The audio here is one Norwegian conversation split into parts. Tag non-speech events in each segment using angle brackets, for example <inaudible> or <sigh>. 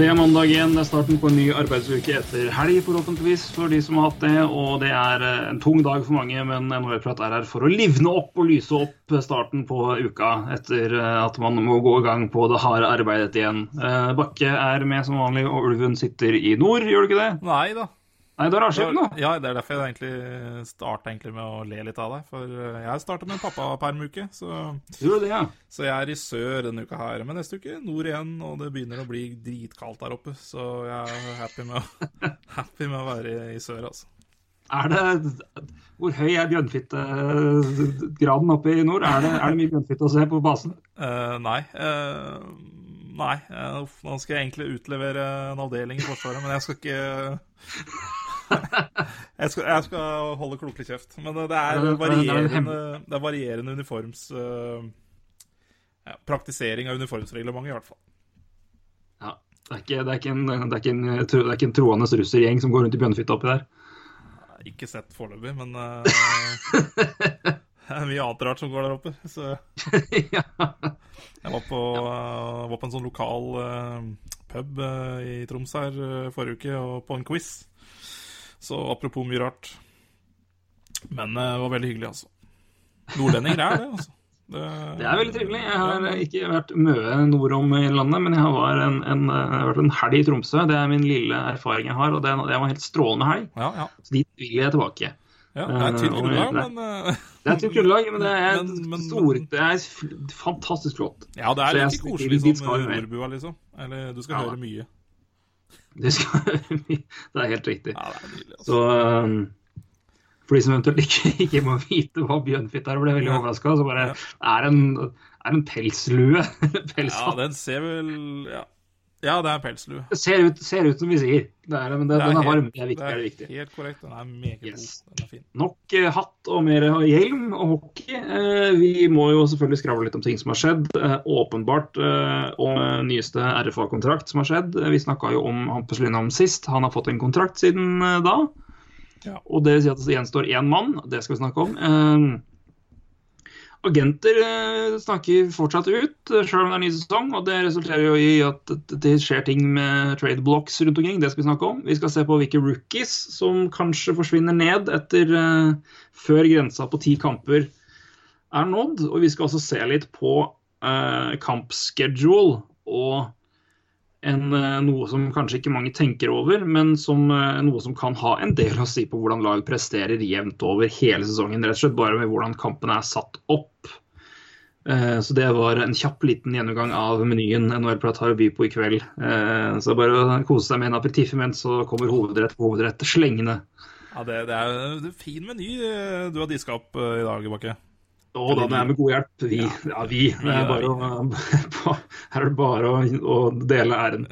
Det er mandag igjen, det er starten på en ny arbeidsuke etter helg, forhåpentligvis, for de som har hatt det. Og det er eh, en tung dag for mange, men NHL-prat er her for å livne opp og lyse opp starten på uka etter eh, at man må gå i gang på det harde arbeidet igjen. Eh, Bakke er med som vanlig, og ulven sitter i nord, gjør du ikke det? Nei da. Nei, du har avskjed nå. Ja, det er derfor jeg egentlig starta med å le litt av deg. For eh, jeg starta med pappapermuke, så, du det, ja? så jeg er i sør denne uka her. Men neste uke nord igjen, og det begynner å bli dritkaldt der oppe. Så jeg er happy med å, <laughs> happy med å være i sør, altså. Er det Hvor høy er bjørnfittegraden oppe i nord? Er det, er det mye bjørnfitte å se på basen? Uh, nei. Uh, nei. Uh, nå skal jeg egentlig utlevere en avdeling i Forsvaret, men jeg skal ikke jeg, skal, jeg skal holde klokelig kjeft. Men det er er varierende, det er varierende uniforms... eh, ja, praktisering av uniformsreglementet, i hvert fall. Ja. Det er ikke, det er ikke, en, det er ikke, en, det er ikke en troende russergjeng som går rundt i bjørnfitte oppi der. Ikke sett foreløpig, men uh... det er mye annet rart som går der oppe. Så <laughs> ja. jeg var på, eh, var på en sånn lokal eh, pub i Troms her forrige uke, og på en quiz. Så apropos mye rart. Men eh, det var veldig hyggelig, altså. Nordlendinger er det, altså. Det, <laughs> Det er veldig trivelig. Jeg har ikke vært mye nordom i landet, men jeg har en, en, jeg har vært en helg i Tromsø. Det er min lille erfaring jeg har, og det, det var en helt strålende helg. Ja, ja. Så dit vil jeg tilbake. ja det er tynt Eh, grunnlag, men eh, <laughs> Det er tynt grunnlag, men det er, <laughs> Men- men- store, det er fantastisk flott. Ja, det er litt like koselig som. Nordbua, liksom. Eller du skal Ja. høre mye. Det, skal, det er helt riktig. Ja, det er nydelig, altså. Så um, for de som eventuelt ikke, <laughs> ikke må vite hva bjørnfitt er, ble veldig overraska, så bare er en, er en pelslue. <laughs> Pelshatt. Ja, den ser vel Ja, ja det er pelslue. Det ser ut, ser ut som vi sier. Det er, men det, Det den er varm. Det er viktig. Det er viktig. helt korrekt. Den er meget Yes. god. Den er fin. Nok eh, hatt og mer hjelm og hockey. Eh, vi må jo selvfølgelig skravle litt om ting som har skjedd. Eh, åpenbart eh, om nyeste RFA-kontrakt som har skjedd. Vi snakka jo om Hampus Lindholm sist. Han har fått en kontrakt siden da. Ja. Og det vil si at det gjenstår én mann. Det skal vi snakke om. Agenter eh, snakker fortsatt ut, eh, selv om det er ny sesong. og Det resulterer jo i at det- det skjer ting med trade blocks rundt omkring. Det skal vi snakke om. Vi skal se på hvilke rookies som kanskje forsvinner ned etter eh, før grensa på ti kamper er nådd. Og vi skal også se litt på uh, kampschedule og en, eh, noe som kanskje ikke mange tenker over, men som, eh, noe som kan ha en del å si på hvordan lag presterer jevnt over hele sesongen. Rett og slett bare med hvordan kampene er satt opp. Eh, Så det var en kjapp liten gjennomgang av menyen NHL-prat har å by på i kveld. Så bare å kose seg med en aperitiff imens, så kommer hovedrett på hovedrett slengende. Ja, det, det er en fin meny du har diska opp i dag, Bakke. Å da, det er med god hjelp. Vi. Ja, vi. Det er bare å, <laughs> her er det bare å, å dele æren.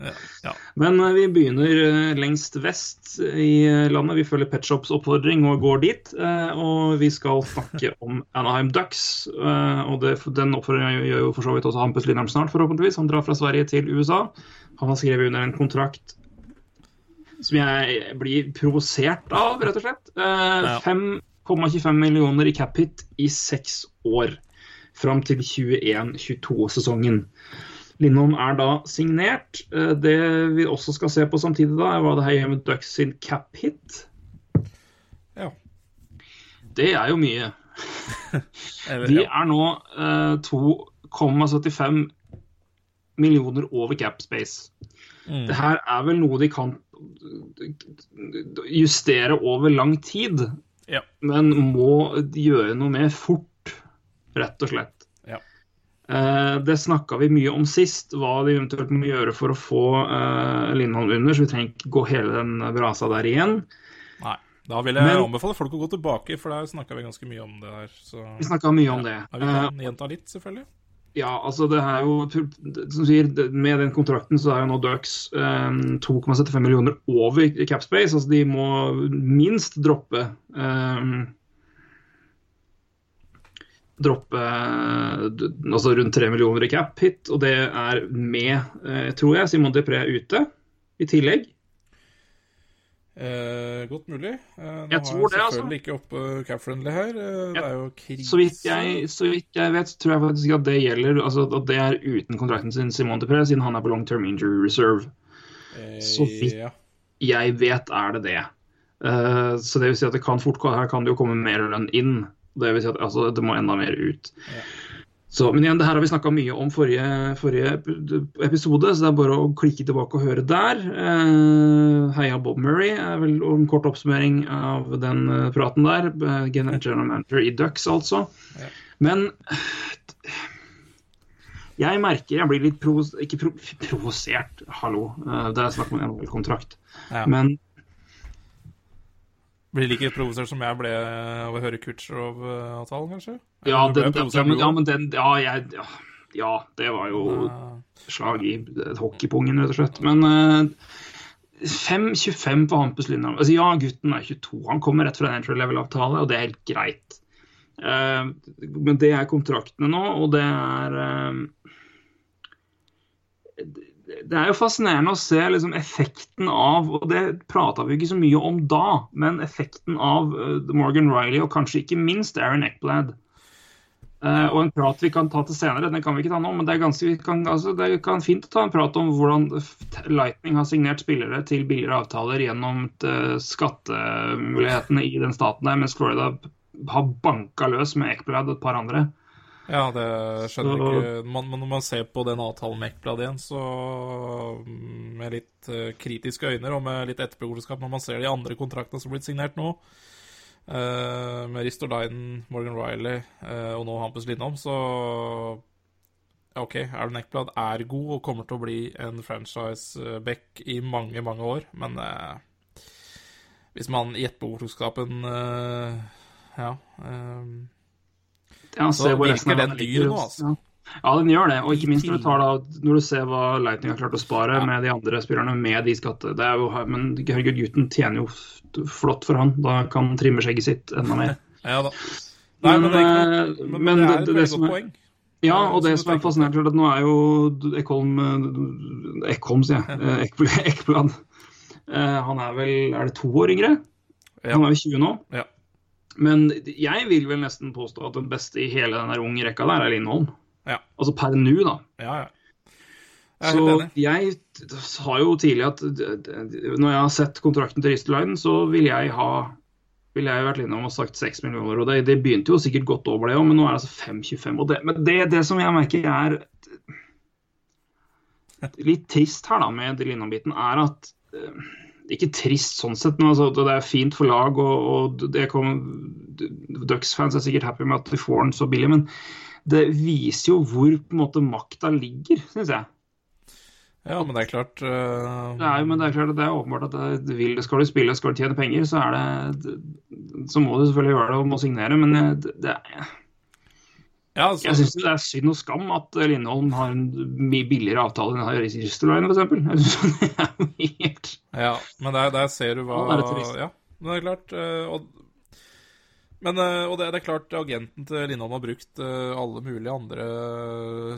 Ja. Men eh, vi begynner eh, lengst vest i eh, landet. Vi følger Pet Shops oppfordring og går dit. Og vi skal snakke <laughs> om Anaheim Ducks. Og det, den oppfordringa gjør jo for så vidt også Hampus Lindheim snart, forhåpentligvis. Han drar fra Sverige til USA. Han har skrevet under en kontrakt som jeg blir provosert av, rett og slett. Fem 1,25 millioner i cap hit i seks år. Fram til 21-22-sesongen. Lindholm er da signert. Eh, det vi også skal se på samtidig, da, er hva det her gjør med Ducks sin cap hit. Ja. Det er jo mye. <laughs> De er nå eh, 2,75 millioner over cap space. Mm. Det her er vel noe de kan eh, justere over lang tid. Ja. men må gjøre noe med fort, rett og slett. Ja. Eh, Det snakka vi mye om sist, hva de eventuelt må gjøre for å få eh, Lindholm under, så vi trenger ikke gå hele den brasa der igjen. Nei. Da vil jeg Men- anbefale folk å gå tilbake, for der snakka vi ganske mye om det her. Så Vi snakka mye om det. ja, vi kan gjenta litt, selvfølgelig. Ja, altså det er jo som sier, Med den kontrakten så er jo nå Ducks eh, 2,75 millioner over i capspace. Altså de må minst droppe eh, Droppe eh, altså rundt 3 millioner i cap hit, og det er med, eh, tror jeg, Simon Depré ute i tillegg. Eh, godt mulig. Eh, nå Jeg har tror det, altså. ikke oppe cap-friendly her. Eh, det er jo krise. Så vidt, jeg, så vidt jeg vet, tror jeg faktisk at det gjelder altså at det er uten kontrakten sin, Simon Depré, siden han er på long term injury reserve. Eh, så vidt. Ja. Jeg vet er det det. Eh, så det vil si at det kan fort her kan det jo komme mer lønn inn. Det vil si at altså, det må enda mer ut. Ja. Så, men igjen, det her har vi snakka mye om forrige, forrige episode, så det er bare å klikke tilbake og høre der. Uh, heia Bob Murray er vel en kort oppsummering av den uh, praten der. Uh, General manager i Ducks, altså. Ja. Men jeg merker jeg blir litt provos ikke pro provosert, hallo. Det er snakk om en NHL-kontrakt. Ja. Men Blir like provosert som jeg ble av å høre Kutcherov-avtalen, kanskje? ja, Eller ble den, ja, men, den Ja, jeg, ja, ja det var jo Eh, slag i hockeypungen, rett og slett. Men uh, 5-25 på Hampus Lindholm. Altså, ja, gutten er 22. Han kommer rett fra en entry level-avtale, og det er helt greit. Uh, men det er kontraktene nå, og det er eh, Det er jo fascinerende å se liksom, effekten av Og det prata vi ikke så mye om da, men effekten av eh, Morgan Riley og kanskje ikke minst Aaron Eckblad. Uh, og en prat vi kan ta til senere, den kan vi ikke ta nå, men det er, ganske, kan, altså, det kan fint å ta en prat om hvordan Lightning har signert spillere til billigere avtaler gjennom eh, skattemulighetene i den staten der, mens Florida har banka løs med Eckblad og et par andre. Ja, det skjønner Så- jeg ikke man, men Når man ser på den avtalen med Ekblad igjen, så mm, med litt eh, kritiske øyne og med litt etterpåklokskap når man ser de andre kontraktene som har blitt signert nå, med med Ristolainen, Morgan Riley eh, og nå Hampus Lindholm, så OK, Aaron Eckblad er god og kommer til å bli en franchise-back i mange, mange år, men eh, hvis man i etterpåklokskapen eh, Ja. eh, Ja, Så virker den dyr nå, altså. Ja. den gjør det. Og ikke minst når du, tar da, når du ser hva Lightning har klart å spare Ja. med de andre spillerne med de skatte... Det er jo, men herregud, gutten tjener jo flott for han. Da kan han trimme skjegget sitt enda mer. <laughs> Ja da. Nei, men, det men, men det er et veldig godt poeng. Ja, og det som er fascinert fascinerende, er at nå er jo Ekholm eh, Ekholm, sier jeg. Eh, <laughs> Ekblad. Eh, Han er vel Er det to år yngre? Han er vel 20 nå? Ja. Men jeg vil vel nesten påstå at den beste i hele den der unge rekka der er Lindholm. Ja. Altså per nå, da. Ja, ja. Jeg Så jeg sa jo tidlig at når jeg har sett kontrakten til Ristolainen, så vil jeg ha vil jeg vært innom og sagt 6 millioner. og Det, det begynte jo sikkert godt over det òg, men nå er det altså 5,25. og det, Men det, det som jeg merker er litt trist her da med Lindholm-biten, er at eh, Ikke trist sånn sett, men altså, det er fint for lag, og, og det Ducks-fans er sikkert happy med at de får den så billig, men det viser jo hvor på en måte makta ligger, syns jeg. Ja, men det er klart uh, Det er, jo- men det er klart at det er åpenbart at det, vil, skal du spille, skal du tjene penger, så er det Så må du selvfølgelig gjøre det og må signere, men det, det, er- Ja, altså, jeg syns det er synd og skam at Lindholm har en mye billigere avtale enn har Ristolainen, f.eks. Helt ja, men der, der ser du hva Ja, det er. Ja, men det er klart eh, og, Men eh, og det, det er klart agenten til Lindholm har brukt eh, alle mulige andre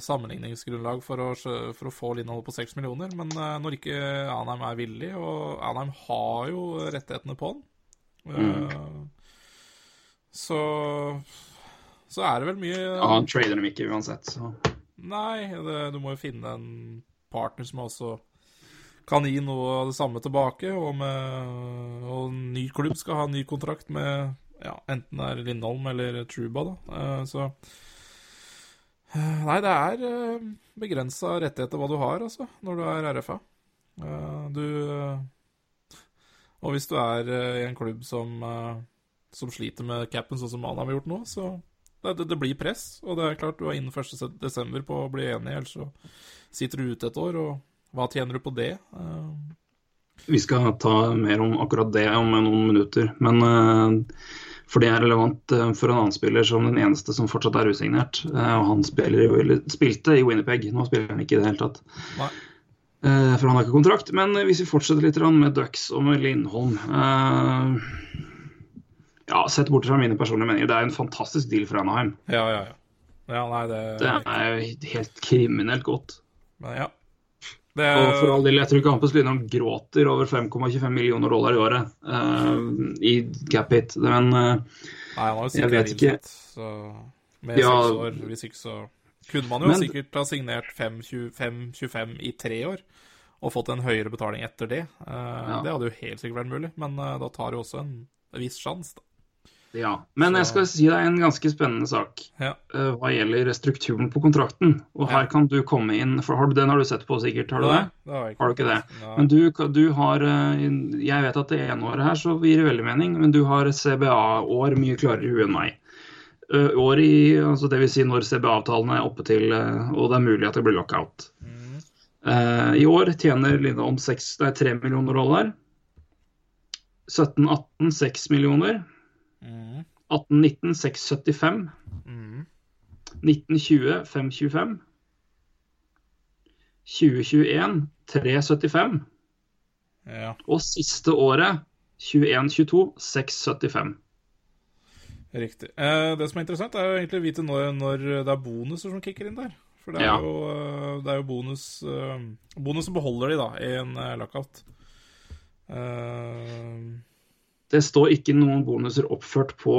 sammenligningsgrunnlag for å, for å få Lindholm på seks millioner, men når ikke Anheim er villig, og Anheim har jo rettighetene på den, mm. Så så er det vel mye Ja, han trader dem ikke uansett, så Nei, det, du må jo finne en partner som også kan gi noe av det samme tilbake, og, med, og en ny klubb skal ha en ny kontrakt med ja, enten det er Lindholm eller Truba, da. Eh, Så eh, Nei, det er begrensa rettigheter hva du har, altså, når du er RFA. Eh, Du Og hvis du er eh, i en klubb som, eh, som sliter med capen, sånn som han har gjort nå, så det, det, det blir press, og det er klart du er innen 1. desember på å bli enig, ellers så sitter du ute et år, og hva tjener du på det? Uh... Vi skal ta mer om akkurat det om noen minutter. Men uh, For det er relevant uh, for en annen spiller som den eneste som fortsatt er usignert. Og han spiller, eller spilte i Winnerpeg. Nå spiller han ikke i det hele tatt. Nei. For han har ikke kontrakt. Men hvis vi fortsetter litt med Ducks og med Lindholm Ja, sett bort fra mine personlige meninger, det er en fantastisk deal for Anaheim. Ja, ja, ja. Ja, nei, det, Det er helt kriminelt godt. Men ja. Det, Og for all del, jeg tror ikke Hampus Lindholm gråter over 5,25 millioner dollar i året uh, i cap hit. Men uh, Nei, han har jo Jeg sikkert vet ikke. så Med Ja. seks år, hvis ikke så kunne man jo Men- sikkert ha signert 5-25 i tre år og fått en høyere betaling etter det. Eh, Det hadde jo helt sikkert vært mulig, men da tar det jo også en viss sjanse, da. Ja. Men jeg skal si deg en ganske spennende sak Ja. eh, hva gjelder strukturen på kontrakten. Og her kan du komme inn, for har du, den har du sett på sikkert, har du det? Det har, Har du ikke det? Nei. Men du, du har eh, Jeg vet at det ene året her så gir det veldig mening, men du har CBA-år mye klarere i huet enn meg. Eh, År i, altså det vil si når CBA-avtalen er oppe til og det er mulig at det blir lockout. Mm. I år tjener Lindholm 6, nei, 3 millioner dollar. 17-18 6 millioner. Mhm. 18-19 675. Mhm. 1920 525. 2021 375. Ja, Og siste året 21-22 675. riktig. Eh, det som er interessant, er jo egentlig å vite når, når det er bonuser som kicker inn der. For det er Ja. jo, eh, det er jo bonus Bonus som beholder de, da, i en eh, lockout. Eh, Det står ikke noen bonuser oppført på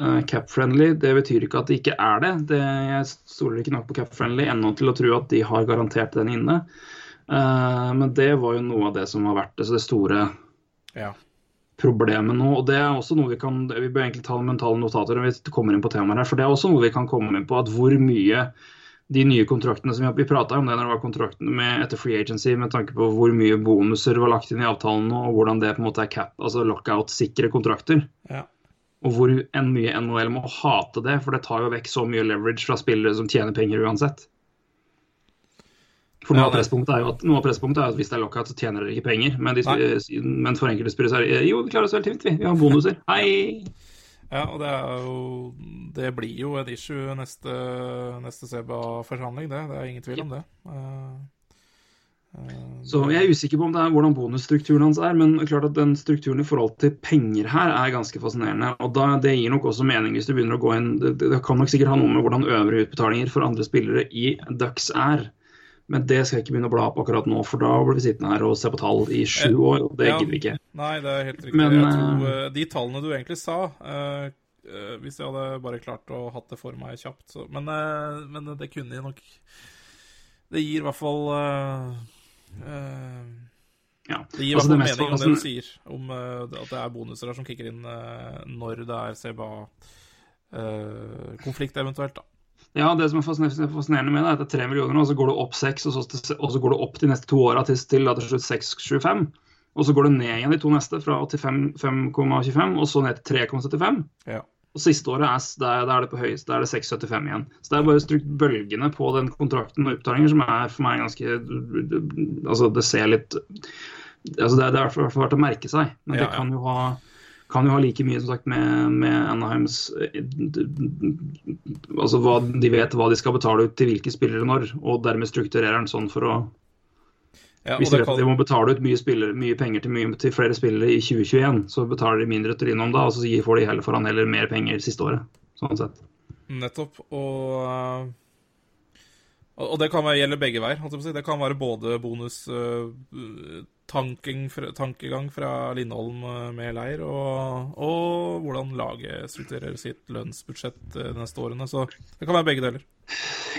uh, cap-friendly. Det betyr ikke at det ikke er det. det jeg stoler ikke nok på cap-friendly ennå til å tro at de har garantert den inne. Uh, men det var jo noe av det som har vært det, så det store ja. problemet nå. Og det er også noe vi kan Vi bør egentlig ta mentale notater når vi kommer inn på temaet her. For det er også noe vi kan komme inn på, at hvor mye de nye kontraktene som vi, vi prata om det når det var kontraktene med, etter free agency, med tanke på hvor mye bonuser var lagt inn i avtalen og hvordan det på en måte er cap, altså lockout-sikre kontrakter. ja. Og hvor en mye NHL må hate det, for det tar jo vekk så mye leverage fra spillere som tjener penger uansett. For noe, Ja, av presspunktet er jo at, er at hvis det er lockout, så tjener dere ikke penger. Men, de, men for enkelte spillere så er det jo, vi klarer oss helt fint, vi. Vi har bonuser. Hei! Ja, og det jo Det blir jo et issue neste, neste CBA-forhandling, det. Det er ingen tvil om det. Uh, uh, Så jeg er usikker på om det er hvordan bonusstrukturen hans er, men klart at den strukturen i forhold til penger her er ganske fascinerende. Og da, det gir nok også mening hvis du begynner å gå inn Det, det kan nok sikkert ha noe med hvordan øvrige utbetalinger for andre spillere i Ducks er. Men det skal jeg ikke begynne å bla opp akkurat nå, for da blir vi sittende her og se på tall i sju år, og det Ja. gidder vi ikke. Nei, det er helt riktig. Men, tror eh, eh, De tallene du egentlig sa uh, eh, Hvis jeg hadde bare klart å hatt det for meg kjapt, så Men, eh, men det kunne jeg nok Det gir i hvert fall eh, eh, Ja. Det gir Altså, mening om det du sier, om uh, at det er bonuser her som kicker inn uh, når det er CBA-konflikt eventuelt, da. Ja, det som er fascinerende med det, er at det er tre millioner, og så går det opp seks, og, så- og så går det opp de neste to åra til, til til slutt 6,25. Og så går det ned igjen de to neste, fra 85,25 og så ned til 3,75. Ja. Og siste året er, der, der er, det på høyest, der er det 6,75 igjen. Så det er bare strukt bølgene på den kontrakten og utbetalinger som er for meg ganske Altså, det ser litt altså Det det er i hvert fall verdt å merke seg. Men Ja, det kan jo ha kan jo ha like mye som sagt med, med Anaheims eh, Altså hva, De vet hva de skal betale ut til hvilke spillere når, og dermed strukturerer den sånn for å Ja, Hvis de kan- de må betale ut mye, spillere, mye penger til, mye, til flere spillere i 2021, så betaler de mindre til innom da, og så får de heller han heller mer penger siste året. Sånn sett. Nettopp. Og, eh, og det kan gjelde begge veier. Det kan være både bonus eh, tanking, fra- Lindholm eh, med leir, og, og hvordan laget strukturerer sitt lønnsbudsjett eh, de neste årene. Så det kan være begge deler.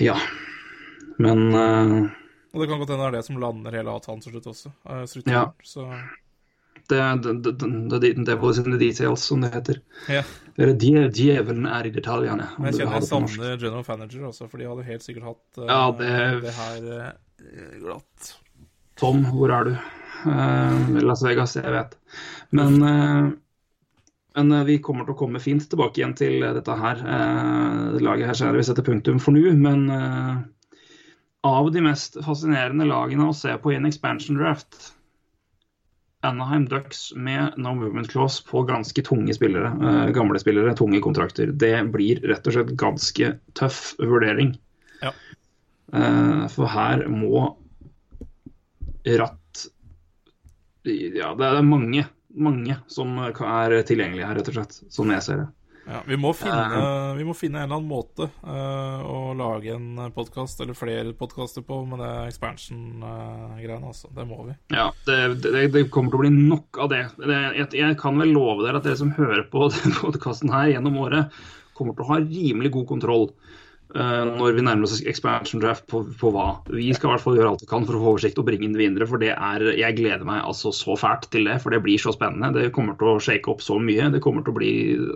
Ja. Men uh... Og det kan godt hende det er det som lander hele avtalen til slutt også. strukturen. Ja. Så det, er det, det, det, devil is in the details, som det heter. ja. Eller Djevelen er i detaljene. Jeg kjenner jeg savner general manager også, for de hadde helt sikkert hatt uh, Ja, det- det her uh, glatt. Tom, hvor er du? Uh, Las Vegas, jeg vet. Men, eh, men eh, vi kommer til å komme fint tilbake igjen til eh, dette her. eh, laget her senere. Vi setter punktum for nå. Men eh, av de mest fascinerende lagene å se på i en expansion draft, Anaheim Ducks med no movement clause på ganske tunge spillere, eh, gamle spillere, tunge kontrakter. Det blir rett og slett ganske tøff vurdering. Ja. Eh, for her må Ratt Ja, det er mange, mange som er tilgjengelige her, rett og slett. som jeg ser det. Ja, vi, må finne, vi må finne en eller annen måte uh, å lage en podkast, eller flere podkaster på, med det expansion-greiene. altså. Det må vi. Ja, det, det, det kommer til å bli nok av det. det jeg, jeg kan vel love dere at dere som hører på <laughs> denne podkasten her gjennom året, kommer til å ha rimelig god kontroll eh, når vi nærmer oss expansion draft på, på hva. Vi skal i hvert fall gjøre alt vi kan for å få oversikt og bringe den videre. For det er Jeg gleder meg altså så fælt til det, for det blir så spennende. Det kommer til å shake opp så mye. Det kommer til å bli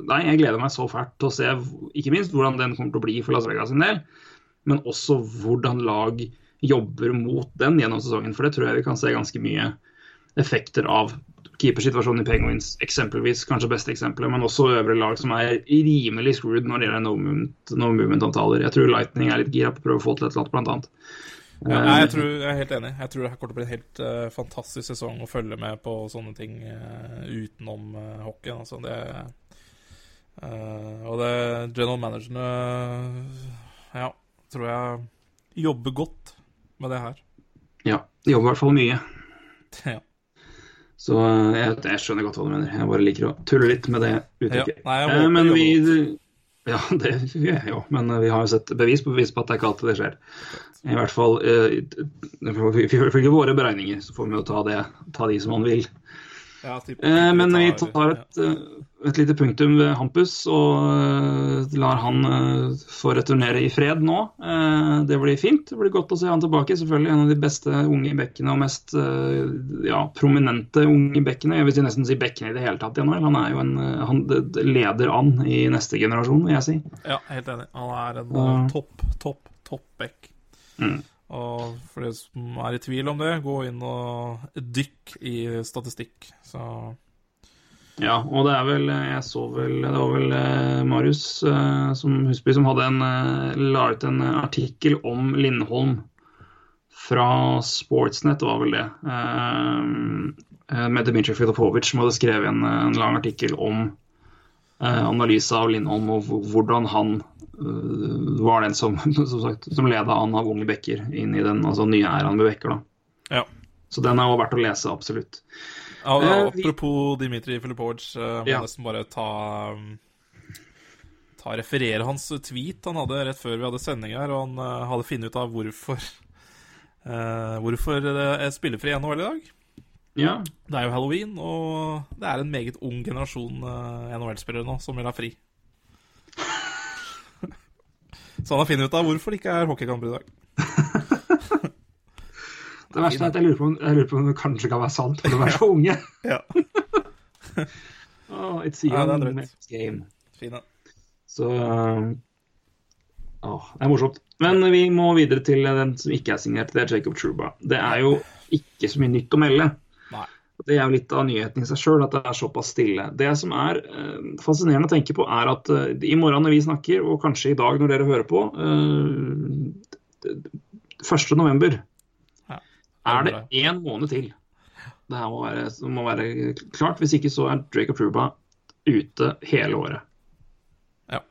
Nei, jeg gleder meg så fælt til å se ikke minst hvordan den kommer til å bli for Las Vegas sin del, men også hvordan lag jobber mot den gjennom sesongen. For det tror jeg vi kan se ganske mye effekter av keepersituasjonen i Penguins, eksempelvis, kanskje beste eksempelet, men også øvre lag som er rimelig screwed når det gjelder no movement- no movement-avtaler. Jeg tror Lightning er litt gira på å prøve å få til et eller annet, blant annet. Ja, nei, jeg, tror, jeg er helt enig. Jeg tror det her kommer til å bli en helt uh, fantastisk sesong å følge med på sånne ting uh, utenom uh, hockeyen. Altså, det eh, Og det general managerne Ja, tror jeg jobber godt med det her. Ja, de jobber i hvert fall mye. <laughs> ja. Så eh, jeg, jeg skjønner godt hva du mener. Jeg bare liker å tulle litt med det uttrykket. Ja, nei, Eh, men vi Ja, det gjør jeg jo. Men eh, vi har jo sett bevis på bevis på at det er ikke alltid det skjer. I hvert fall eh, ifølge våre beregninger så får vi jo ta, det, ta de som man vil. Ja, typ- Eh, men vi tar- et, eh, et lite punktum ved Hampus og eh, lar han få returnere i fred nå. Eh, Det blir fint. Det blir godt å se han tilbake. Selvfølgelig en av de beste unge bekkene og mest ja, prominente unge bekkene. Jeg vil si nesten si bekkene i det hele tatt i NHL. Han er jo en han leder an i neste generasjon, vil jeg si. Ja, helt enig. Han er en Ja. eh, topp, topp, topp bekk. Mm. Og for de som er i tvil om det, gå inn og dykk i statistikk. Så Ja, og det er vel Jeg så vel Det var vel eh, Marius eh, som Husby som hadde en eh, la ut en artikkel om Lindholm fra Sportsnet, var vel det. Med Dmitrij Filipovic som hadde skrevet en, en lang artikkel om analyse av Lindholm og hvordan han var den som, <laughs> som, sagt, som leda an av unge bekker inn i den altså, nye æraen med bekker. ja. Så den er jo verdt å lese, absolutt. Ja, Eh, vi- apropos Dmitrij Filipovic, uh, må Ja. nesten bare ta Ta Referere hans tweet han hadde rett før vi hadde sending her, og han eh, hadde funnet ut av hvorfor uh, Hvorfor det er spillefri NHL i dag. Ja, Det er jo halloween, og det er en meget ung generasjon uh, NHL-spillere nå som vil ha fri. Så han har funnet ut av hvorfor det ikke er hockeykamper i dag. <laughs> Det verste er at jeg lurer, på, om- jeg lurer på om det kanskje kan være sant, for de er så <laughs> unge. Ja, Oh, it's a Ja, young ja, man's game. fine. Så um, åh, Det er morsomt. Men vi må videre til den som ikke er signert. Det er Jacob Truba. Det er jo ikke så mye nytt å melde. Det er jo litt av nyheten i seg sjøl at det er såpass stille. Det som er eh, fascinerende å tenke på, er at eh, i morgen når vi snakker, og kanskje i dag når dere hører på, eh, 1. november, Ja. er det én måned til. Det her må være, må være klart. Hvis ikke så er Jacob Truba ute hele året. Ja.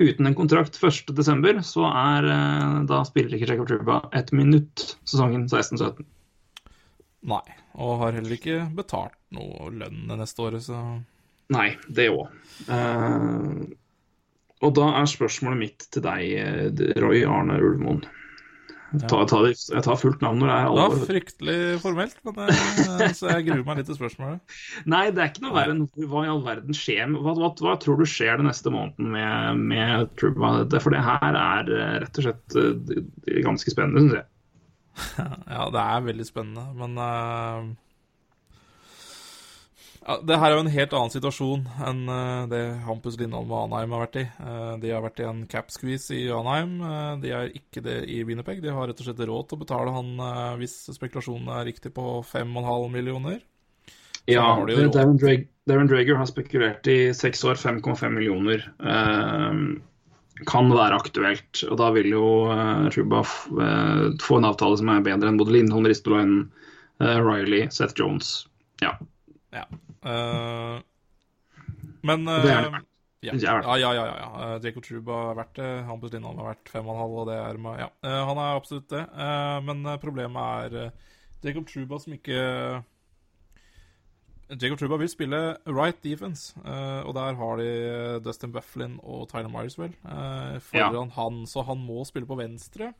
Uten en kontrakt 1.12., så er eh, da spiller ikke Jacob Truba et minutt sesongen 16-17. Nei. Og har heller ikke betalt noe lønn det neste året, så Nei, det òg. og da er spørsmålet mitt til deg, eh, Roy Arne Ulvmoen. Ta, ta, jeg tar fullt navn når det er Det var fryktelig formelt, men eh, så jeg gruer meg litt til spørsmålet. <laughs> Nei, det er ikke noe verre enn hva i all verden skjer hva, hva, hva tror du skjer den neste måneden med, med Truba? For det her er eh, rett og slett eh, det- det ganske spennende, syns jeg. <laughs> Ja, det er veldig spennende, men uh, ja, Det her er jo en helt annen situasjon enn uh, det Hampus Lindholm og Anheim har vært i. Uh, de har vært i en cap squeeze i Anheim. de er ikke det i Winnipeg. De har rett og slett råd til å betale han, hvis spekulasjonen er riktig, på 5,5 millioner. Ja, de. Darren, Drag Darren Drager har spekulert i seks år, 5,5 millioner. Eh, kan være aktuelt. Og da vil jo uh, Truba eh, få en avtale som er bedre enn både Lindholm, Ristolainen, uh, Riley, Seth Jones. Ja. Ja. Men Det er det verdt. ja. Ja, ja, ja, ja. Jacob Truba har vært det. Hampus Lindholm har vært fem og en halv, og det er med, ja. Han er absolutt det. Men problemet er Jacob Truba som ikke Jacob Truba vil spille right defense, eh, og der har de eh, Dustin Bufflin og Tyler Myers, vel, foran han, så han må spille på venstre.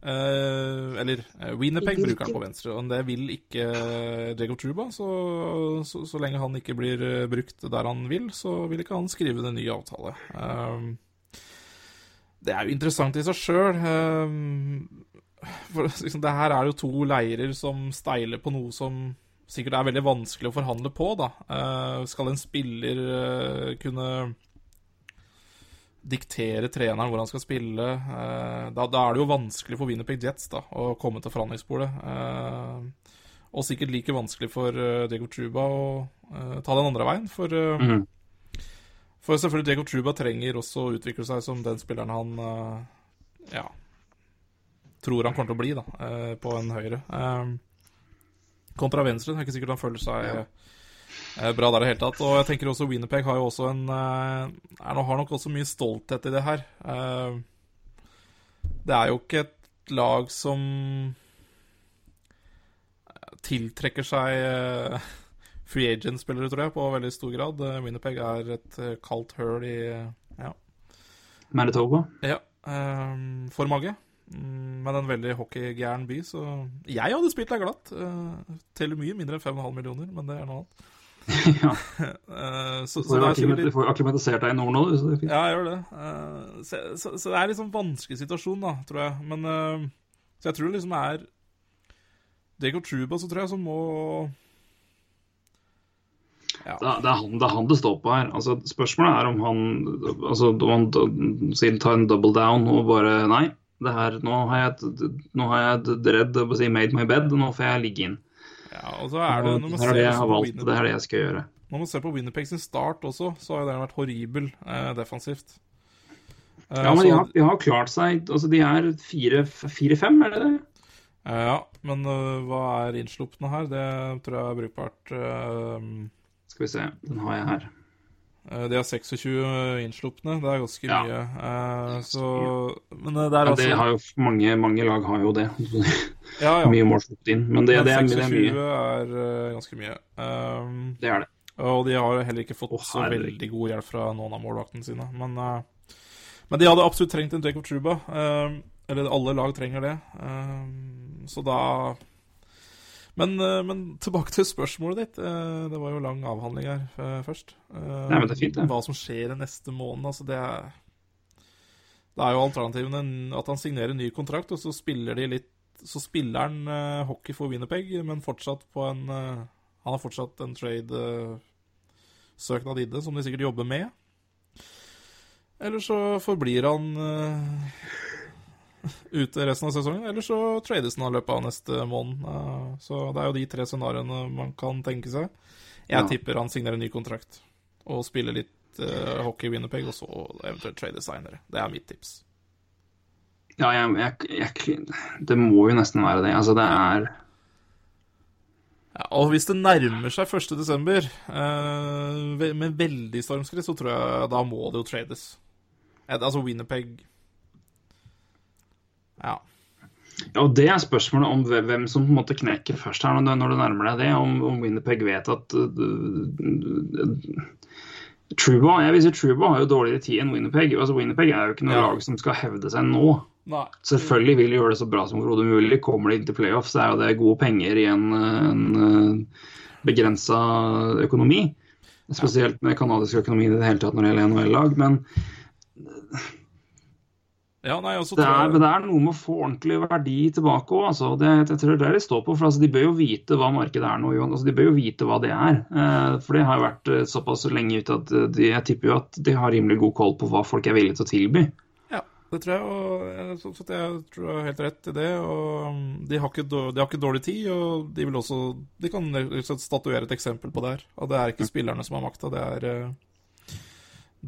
Eh, eller uh, Winnipeg bruker han på venstre, og det vil ikke eh, Jacob Truba. Så, så, så lenge han ikke blir eh, brukt der han vil, så vil ikke han skrive en ny avtale. Eh, det er jo interessant i seg sjøl. For <laughs> liksom, det her er jo to leirer som steiler på noe som sikkert er veldig vanskelig å forhandle på, da. Eh, skal en spiller eh, kunne diktere treneren hvor han skal spille? Eh, da, da er det jo vanskelig for Winnipeg Jets da, å komme til forhandlingsbordet. Og sikkert like vanskelig for Jacob Truba å ta den andre veien. For, mm. For selvfølgelig Diego Truba trenger også å utvikle seg som den spilleren han ja, tror han kommer til å bli da, på en høyre. Eh, kontra venstre. Det er ikke sikkert han føler seg ja. bra der i det hele tatt. Og jeg tenker også Winnipeg har jo også en eh, er, Har nok også mye stolthet i det her. Eh, det er jo ikke et lag som tiltrekker seg eh, free agent-spillere, tror jeg, på veldig stor grad. Winnerpeg er et eh, kaldt høl i ja, Manitoba. ja for mange. Mm, Men en veldig hockeygæren by, så Jeg hadde spilt deg glatt. Uh, teller mye mindre enn 5,5 millioner, men det er noe annet. <laughs> ja. <laughs> Eh, så, Du så er sikkert litt får akklimatisert deg i nord nå, du. Så det er fint. Ja, jeg gjør det. Eh, så, så, så det er liksom vanskelig situasjon, da, tror jeg. Men eh, Så jeg tror det liksom er Jacob Truba, så tror jeg, som må Ja. Det, er- han, det er han det står på her. Altså, spørsmålet er om han altså, om han sier ta en double down og bare Nei, det her, nå har jeg, nå har jeg redd si made my bed, nå får jeg ligge inn. ja, og så er det Når man det er det jeg har valgt, det er det jeg skal gjøre. Når man ser på Winnipeg sin start også, så har jo den vært horribel eh, defensivt. Eh, Ja, men de har, de har klart seg Altså, de er fire-fem, er det det? Eh, ja, men uh, hva er innslupne her? Det tror jeg er brukbart. Uh, Skal vi se, den har jeg her. Eh, de har 26 innslupne, det er ganske Ja. mye. Uh, så Men eh, det er Ja, altså det har jo mange, mange lag har jo det. <laughs> Ja, ja. Mye mål sluppet inn. Men det, Men det, er, det 26 er mye. er uh, ganske mye. Um, Det er det. og de har heller ikke fått Å, så veldig god hjelp fra noen av målvaktene sine. Men, uh, men de hadde absolutt trengt en Jacob Truba. Um, eller alle lag trenger det. Um, så da men, eh, men tilbake til spørsmålet ditt. Eh, Det var jo lang avhandling her eh, først. Nei, men det er fint, det. Hva som skjer i neste måned. Altså, det er Det er jo alternativene at han signerer en ny kontrakt, og så spiller de litt Så spiller han hockey for Winnerpeg, men fortsatt på en Han har fortsatt en trade-søknad i det, som de sikkert jobber med. Eller så forblir han ute resten av sesongen, eller så trades han i løpet av neste måned. Eh, så det er jo de tre scenarioene man kan tenke seg. Jeg Ja. tipper han signerer en ny kontrakt og spiller litt uh, hockey i Winnerpeg, og så eventuelt trade signere. Det er mitt tips. Ja, jeg, jeg, jeg, det må jo nesten være det. Altså, det er Ja, og hvis det nærmer seg 1. desember eh, med veldig stormskritt, så tror jeg da må det jo trades. Eh, Altså Winnerpeg Ja. Ja, og Det er spørsmålet om hvem som på en måte knekker først her når du, nærmer deg det. Om, om Winnerpeg vet at uh, uh, Truba jeg vil si Truba har jo dårligere tid enn Winnerpeg. Altså, Winnerpeg er jo ikke noe Ja. lag som skal hevde seg nå. Nei. Selvfølgelig vil de gjøre det så bra som overhodet mulig. Kommer de inn til playoff, så er jo det gode penger i en, en begrensa økonomi. Spesielt med kanadisk økonomi i det hele tatt når det gjelder NHL-lag. Men Ja, nei, og det er, det er noe med å få ordentlig verdi tilbake òg. Altså. Det, jeg tror det er det de står på. For altså, de bør jo vite hva markedet er nå. Johan. Altså, de bør jo vite hva det er. Eh, for det har jo vært eh, såpass lenge ute at eh, de, jeg tipper jo at de har rimelig god koll på hva folk er villige til å tilby. Ja, det tror jeg, og jeg, så, så jeg tror jeg har helt rett i det. Og um, de har, ikke, de har ikke dårlig tid, og de vil også De kan statuere et eksempel på det her. Og det er ikke spillerne som har makta, det er eh,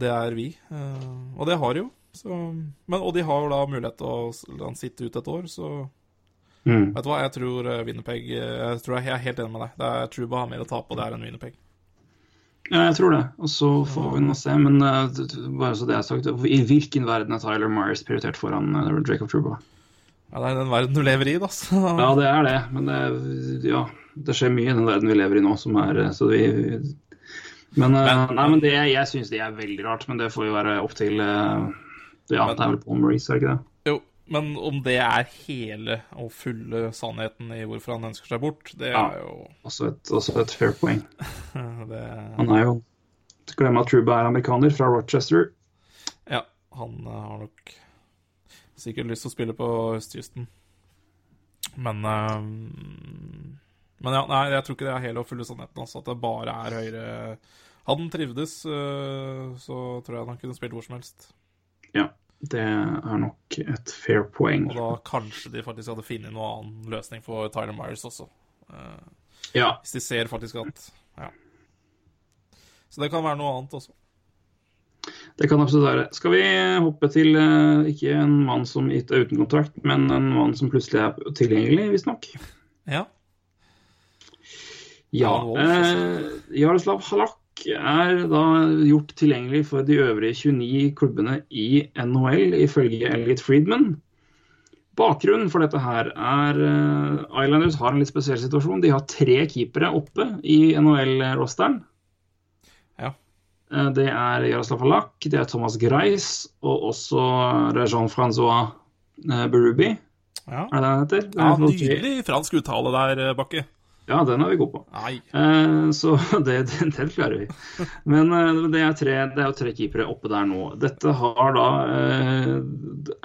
Det er vi. Eh, Og det har jo. Så, men, og de har jo da mulighet til å sitte ut et år, så Mm. Vet du hva, jeg tror eh, Winnerpeg eh, Jeg tror jeg er helt enig med deg. Det er Truba har mer å tape, og det er en Winnerpeg. Ja, jeg tror det. Og så får vi nå se. Men d- bare så det er sagt, i hvilken verden er Tyler Myers prioritert foran uh, Jacob Truba? Ja, det er den verden du lever i, da. Så. Ja, det er det. Men det, ja, det skjer mye i den verden vi lever i nå som er Så vi Men, Men- nei, men det, jeg syns det er veldig rart. Men det får jo være opp til eh, Ja, det er vel Paul Maurice, er det ikke det? Jo, men om det er hele og fulle sannheten i hvorfor han ønsker seg bort, det Ja. er jo Også et, også et fair poeng. <laughs> det, Han er jo Glem at Truba er amerikaner fra Rochester. Ja, han eh, har nok sikkert lyst til å spille på østkysten. Men eh, Men ja, nei, jeg tror ikke det er hele og fulle sannheten. Altså, at det bare er høyre Hadde han trivdes, eh, så tror jeg han kunne spilt hvor som helst. Ja, det er nok et fair poeng. Og da kanskje de faktisk hadde funnet noen annen løsning for Tyler Myers også. Eh, Ja, hvis de ser faktisk at Ja. Så det kan være noe annet også. det kan absolutt være. Skal vi hoppe til eh, ikke en mann som gitt er uten kontrakt, men en mann som plutselig er tilgjengelig, visstnok? Ja. Ja. Altså. Eh, Jaroslav Halak er da gjort tilgjengelig for de øvrige 29 klubbene i NHL, ifølge Elliot Friedman. Bakgrunnen for dette her er eh, Islanders har en litt spesiell situasjon. De har tre keepere oppe i NHL-rosteren. Ja. Eh, Det er Jaroslav Halak, det er Thomas Greis og også Jean-Francois Berubi. Ja. Er det det han heter? Det er ja nydelig fransk uttale der, eh, Bakke. Ja, den er vi gode på. Eh, Så <laughs> det, det, det klarer vi. Men eh, det er, tre, det er jo tre keepere oppe der nå. Dette har da eh,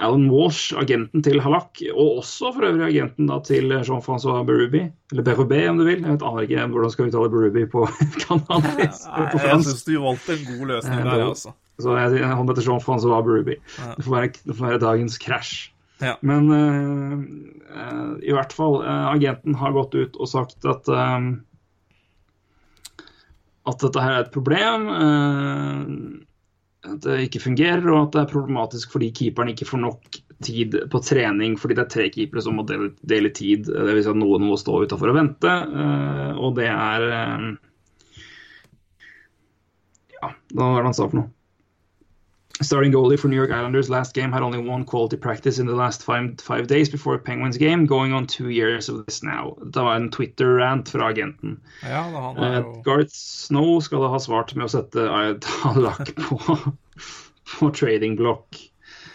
Alan Walsh, agenten til Halak, og også for øvrig agenten da til Jean-Francois Berube, eller Berube om du vil. Jeg vet aner ikke hvordan skal uttale Berube på <laughs> kanadisk. Jeg syns du valgte en god løsning Eh, der, altså. Så jeg, han heter Jean-Francois Berube. Ja. Det, får være- det får være dagens krasj. Ja. Men uh, i hvert fall, uh, agenten har gått ut og sagt at uh, at dette her er et problem, at det ikke fungerer, og at det er problematisk fordi keeperen ikke får nok tid på trening fordi det er tre keepere som må dele, dele tid. Vil si at noen må stå utafor og vente, og det er Ja, hva var det han sa for noe? Starting goalie for New York Islanders last game had only one quality practice in the last five, five days before Penguins game, going on two years of this now. Det var en Twitter-rant fra agenten. Ja, han Uh, jo Garth Snow skal ha svart med å sette <laughs> Halak på, på trading block.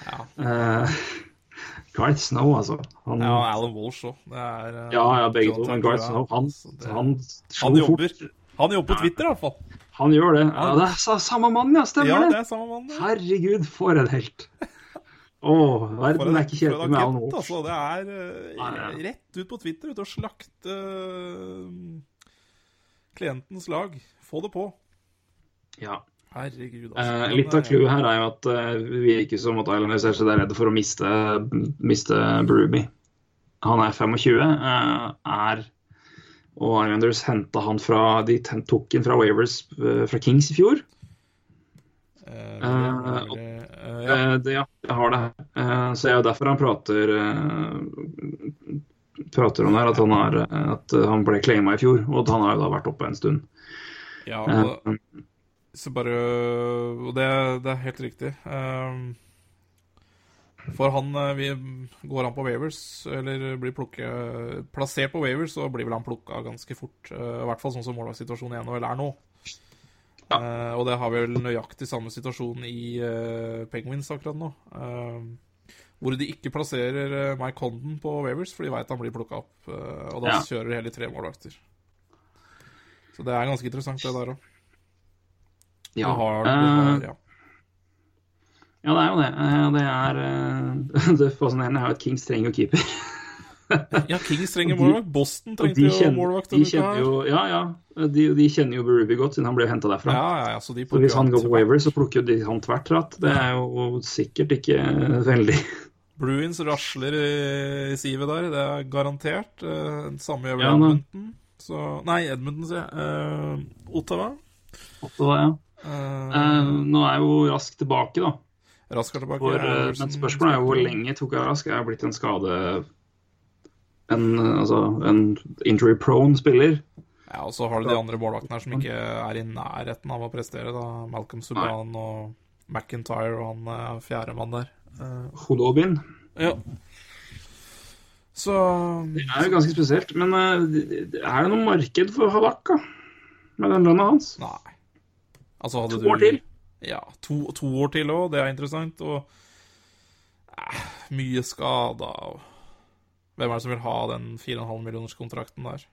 Ja. Uh, Garth Snow, altså. Han, Ja, og Alan Walsh òg. Eh, ja, begge to. Men Garth Snow, han, han han slo jobber. Han jobber på Twitter, i hvert fall. Han gjør det. Ja, det er samme mann, ja. Stemmer Ja, det er samme mann. ja. Herregud, for en helt. <laughs> Å, oh, verden er ikke kjedelig med han nå. Altså, det er uh, rett ut på Twitter, ut og slakte uh, klientens lag. Få det på. Ja. Herregud, Eh, litt av clouet her er jo at eh, vi virker som at Islanders er så redde for å miste, miste Berube. Han er 25, eh, er og Islanders henta han fra De tok han fra Wavers eh, fra Kings i fjor. Uh, uh, det- uh, ja. Det, ja, jeg har det her. Så det er jo derfor han prater prater om det her, at han, eh, at han ble claima i fjor, og at han har jo da vært oppe en stund. ja og, så bare Og det, det er helt riktig. Um, for han eh, vi, Går han på Wavers, eller blir plukket, plassert på Wavers, så blir vel han plukka ganske fort. eh, I hvert fall sånn som målvaktsituasjonen i NHL er nå. Eh, og det har vi vel nøyaktig samme situasjon i uh, Penguins akkurat nå. Uh, hvor de ikke plasserer Mike Condon på Wavers, for de veit han blir plukka opp. og da Ja. kjører de hele tre målvakter. Så det er ganske interessant, det der òg. ja. Ja. Ja, det er jo det. Eh, Det er eh, <laughs> Det fascinerende er jo at Kings trenger jo keeper. <laughs> ja, Kings trenger målvakt. Boston trengte jo målvakt de kjenner jo Ja, ja. De, de kjenner jo Berubi godt, siden han ble henta derfra. Ja, ja, ja, så de Så hvis han går på. Waver, så plukker de han tvert ratt. Det er jo sikkert ikke veldig <laughs> Bruins rasler i, sivet der, det er garantert. Eh, samme gjør vel Ja. Edmonton. Så, nei, Edmonton, sier jeg. Uh, Ottawa. Ottawa, ja. Uh, uh, nå er jeg jo raskt tilbake, da. Rask er tilbake. For, eh, men spørsmålet er jo hvor lenge tok jeg Rask? Er jeg blitt en skade en, eh, altså, en injury prone spiller. Ja, Og så har du de andre målvaktene her som ikke er i nærheten av å prestere. da Malcolm Subhaan og McIntyre og han fjerde fjerdemann der. Eh, Hodobin. ja. Så Det er jo ganske spesielt. Men eh, er det noe marked for Halak, da? Med den lønna hans? Nei. Altså, hadde To år til? Ja, to, to år til òg. Det er interessant. Og eh, mye skada. Og... Hvem er det som vil ha den 4,5 millioners kontrakten der?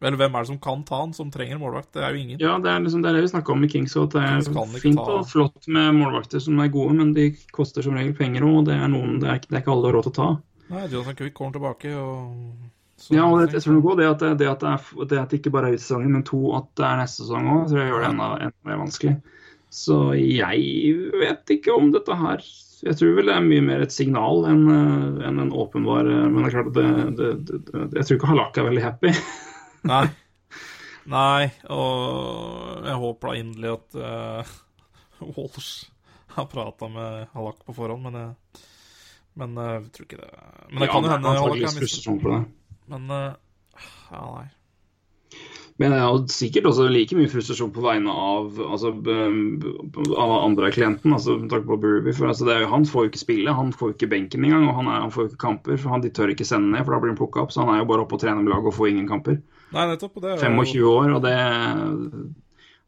Eller hvem er det som kan ta den, som trenger målvakt? Det er jo ingen. Ja, det er liksom det, er det vi snakka om i Kings. At det er fint ta- og flott med målvakter som er gode, men de koster som regel penger òg. Det er, noen, det, er, det er ikke alle råd til å ta. Nei, Jonathan Quick kommer tilbake, og så- Ja, og det, jeg tror noe, det at det, det, at det, er, det at det ikke bare er ut sesongen, men to at det er neste sesong òg, tror jeg gjør det enda, enda mer vanskelig. Så jeg vet ikke om dette her Jeg tror vel det er mye mer et signal enn en, en åpenbar eh, Men det er klart det, det, det, Jeg tror ikke Halak er veldig happy. <laughs> Nei. Nei, og jeg håper da inderlig at uh, <laughs> Walsh har prata med Halak på forhånd, men jeg, men eh, jeg tror ikke det Men det Ja, kan jo hende Halak er har mistet på det. Men uh, ja, nei. Men jeg har sikkert også like mye frustrasjon på vegne av, altså, b- av andre av klienten. altså takk på Burby, for altså, det er Han får jo ikke spille, han får jo ikke benken engang. og Han, er, han får jo ikke kamper, for han, de tør ikke sende ned, for da blir han plukka opp. Så han er jo bare oppe og trener med laget og får ingen kamper. Nei, nettopp. Det er 25 år, og det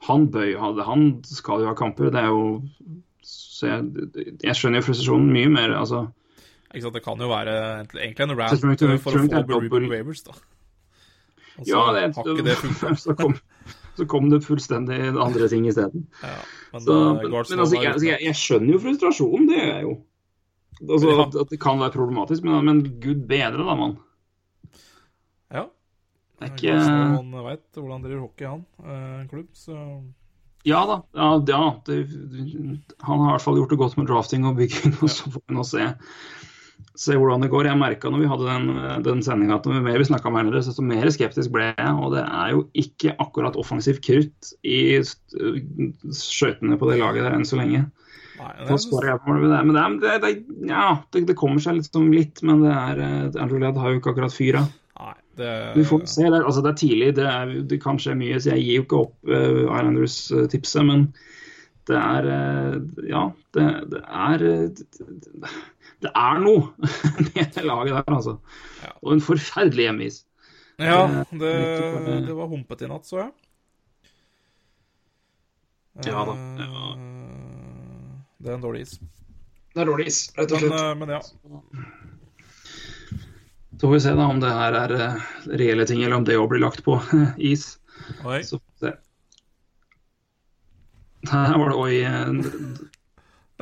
Han bøy. Han skal jo ha kamper. Det er jo så jeg, jeg skjønner jo frustrasjonen mye mer. altså Ikke sant, Det kan jo være egentlig en rant tror for å få Burby på Wavers, da. Og så Ja, det, har ikke det funka. <laughs> så, kom, så kom det fullstendig andre ting isteden. Ja, men, Så, eh, men, men altså, jeg, altså, jeg, jeg skjønner jo frustrasjonen, det gjør jeg jo. Altså, Ja. at, at det kan være problematisk, men, men gud bedre, da, mann. Ja. Det er ikke han veit hvordan driver hockey, han. eh, En klubb, så Ja da. Ja, ja det, han har i hvert fall gjort det godt med drafting og bygging, og så får vi nå se, se hvordan det går. Jeg merka når vi hadde den, den sendinga at jo mer vi snakka med hverandre, så mer skeptisk ble jeg. Og det er jo ikke akkurat offensivt krutt i st- skøytene på det laget der enn så lenge. Nei, det. Men det, er, det, det, ja, det, kommer seg liksom litt, men det er eh, Andrew har jo ikke akkurat fyra. Det Vi får se. Det er, altså, det er tidlig, det, er, det kan skje mye, så jeg gir jo ikke opp uh, Islanders-tipset. Men det er eh, Ja, det, det er eh, det, er noe <laughs> med det laget der, altså. Ja. Og en forferdelig hjemmeis. Ja, Det- det, det var humpete i natt, så jeg. Ja da, Eh, ja. Det er en dårlig is. Det er dårlig is, rett og slett. Men, men ja. Så får vi se da om det her er eh, reelle ting, eller om det òg blir lagt på <laughs> is. Oi. Så får vi se. Her var det oi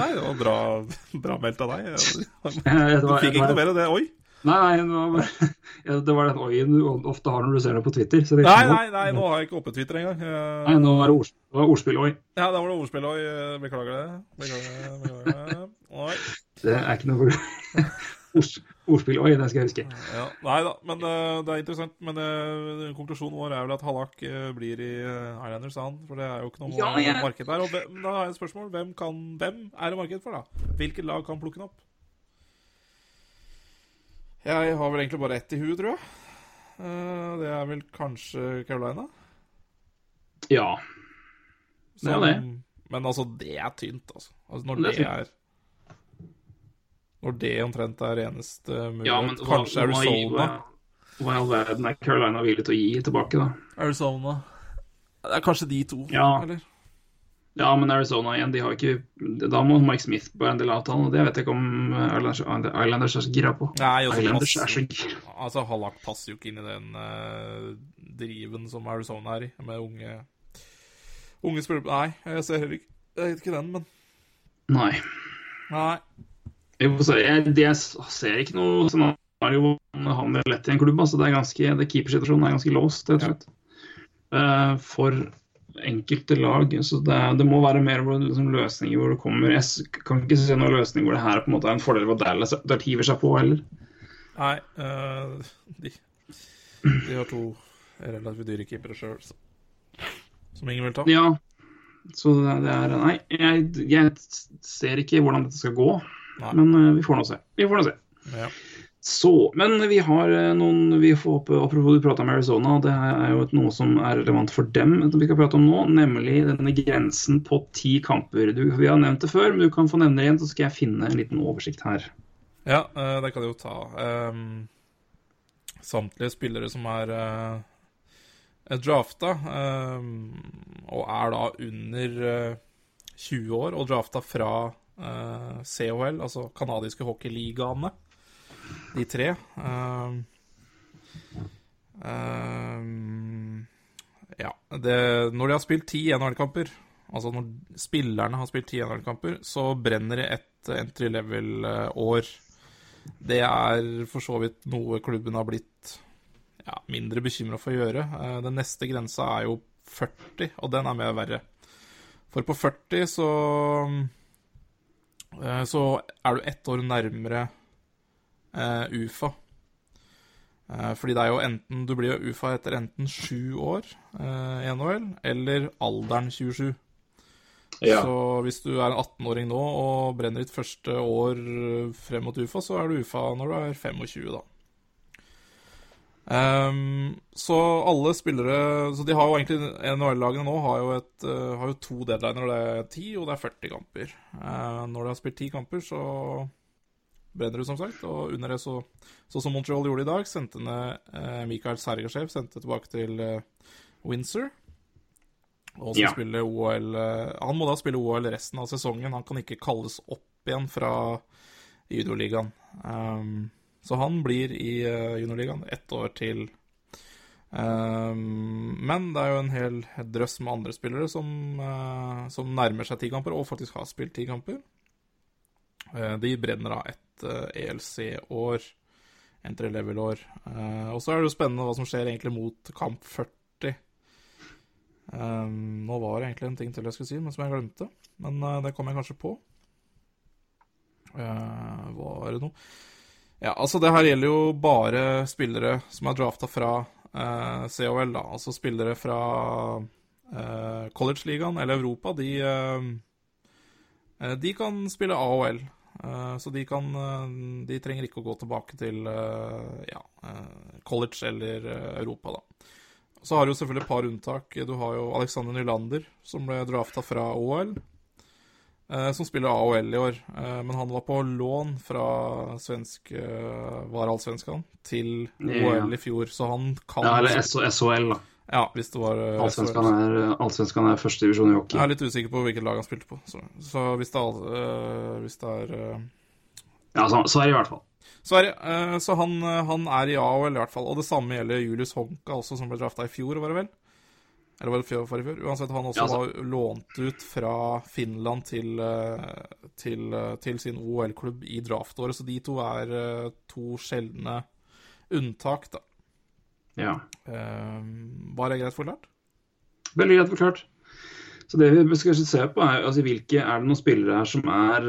Nei, det var bra, bra meldt av deg. <laughs> Du fikk ikke noe mer enn det. Oi. Nei, nei, det var, <laughs> den oien du ofte har når du ser det på Twitter. Så det Nei, nei, nei, nå har jeg ikke oppe Twitter engang. Nei, nå var det, ord, det var ordspill oi. Ja, da var det ordspill oi. Beklager det. Beklager det. Beklager det. Oi. Det er ikke noe <laughs> Ords, Ordspill oi, det skal jeg huske. Ja, nei da, men uh, det er interessant. Men uh, konklusjonen vår er vel at Hallak uh, blir i uh, Islanders, han. For det er jo ikke noe Ja, ja. marked der. Og hvem, da har jeg et spørsmål. Hvem, kan, hvem er det marked for, da? Hvilket lag kan plukke den opp? Jeg har vel egentlig bare ett i huet, tror jeg. Eh, det er vel kanskje Carolina. Ja. Det er det. Men altså, det er tynt, altså. altså når Det det er er Når det omtrent er eneste mulighet. ja men kanskje hva- Arizona. Hva i all verden er Carolina villig til å gi tilbake, da? Arizona. Det er kanskje de to, Ja. eller? Ja, men Arizona igjen, de har ikke Da må Mike Smith på en del avtalen, og det vet jeg ikke om Islanders, Islanders er så gira på. Nei, også, Islanders pass, er så gira. Altså, Hallak passer jo ikke inn i den uh, driven som Arizona er i, med unge Unge spillere Nei, jeg ser heller ikke Jeg vet ikke den, men Nei. Nei. Jeg, jeg ser ikke noe scenario hvor han er lett i en klubb. Altså, det er ganske, det Keepersituasjonen er ganske låst, rett og slett. Eh, for enkelte lag. Så det, det må være mer liksom, løsninger hvor det kommer Jeg kan ikke se noen løsning hvor det her på en måte er en fordel hvor Dallas der hiver seg på heller. Nei uh, de, de har to relativt dyre keepere sjøl, som ingen vil ta. Ja, så det, det er Nei, jeg, jeg ser ikke hvordan dette skal gå. Nei. Men eh, vi får nå se. Vi får nå se. Ja. Så, men vi har eh, noen vi får håpe, Apropos du prata om Arizona, det er jo noe som er relevant for dem vi skal prate om nå, nemlig denne grensen på ti kamper. Du, vi har nevnt det før, men du kan få nevne det igjen, så skal jeg finne en liten oversikt her. Ja, eh, det kan jeg jo ta. Um, samtlige spillere som er uh, drafta, um, og er da under uh, 20 år, og drafta fra uh, COL, altså canadiske hockeyligaene de tre. Uh, uh, ja det, Når de har spilt ti NHL-kamper, altså når spillerne har spilt ti NHL-kamper, så brenner det et entry level-år. Det er for så vidt noe klubben har blitt ja, mindre bekymra for å gjøre. Den neste grensa er jo 40, og den er mer verre. For på 40 så så er du ett år nærmere uh, UFA. Uh, fordi det er jo enten Du blir jo UFA etter enten sju år i NHL eller alderen 27. Ja. Så hvis du er en 18-åring nå og brenner ditt første år frem mot UFA, så er du UFA når du er 25, da. Um, så alle spillere Så de har jo egentlig NHL-lagene nå har jo, et, uh, har jo to deadliner. Det er 10 og det er 40 kamper. Uh, når de har spilt 10 kamper, så brenner du, som sagt. Og under det, så, så som Montreal gjorde i dag, sendte ned uh, Mikael Sergasjev sendte tilbake til Windsor. Og så Ja. spiller OL Han må da spille OL resten av sesongen. Han kan ikke kalles opp igjen fra judoligaen. Um, så han blir i uh, juniorligaen ett år til. Um, men det er jo en hel drøss med andre spillere som, uh, som nærmer seg ti kamper, og faktisk har spilt ti kamper. Uh, de brenner av et ELC-år, entry level-år. Uh, og så er det jo spennende hva som skjer egentlig mot kamp 40. Um, nå var det egentlig en ting til jeg skulle si, men som jeg glemte. Men det kom jeg kanskje på. Var det noe Ja, altså, det her gjelder jo bare spillere som er drafta fra uh, COL, da. Altså spillere fra uh, college-ligaen eller Europa. De, uh, de kan spille AOL. Uh, så de kan uh, De trenger ikke å gå tilbake til uh, ja, college eller Europa, da. Så har du selvfølgelig et par unntak. Du har jo Alexander Nylander, som ble drafta fra OL. Eh, som spiller AOL i år. Eh, men han var på lån fra svensk eh, allsvenskan til. OL i fjor, så han kan Ja, eller SHL, da. Ja, hvis det var Allsvenskan er, Allsvenskan er førstedivisjon i Jeg er litt usikker på hvilket lag han spilte på. Så, så hvis det er, hvis det er Ja, så, er i hvert fall. Sverige. Så han, han er i AOL i hvert fall. Og det samme gjelder Julius Honka også, som ble drafta i fjor, var det vel? Eller var det fjor, forrige fjor? Uansett, han også Ja, altså- var lånt ut fra Finland til, eh, til, eh, til sin OL-klubb i draftåret. Så de to er eh, to sjeldne unntak, da. Ja. Var det greit forklart? Veldig greit forklart. Så det vi skal se på er altså, hvilke er det noen spillere her som er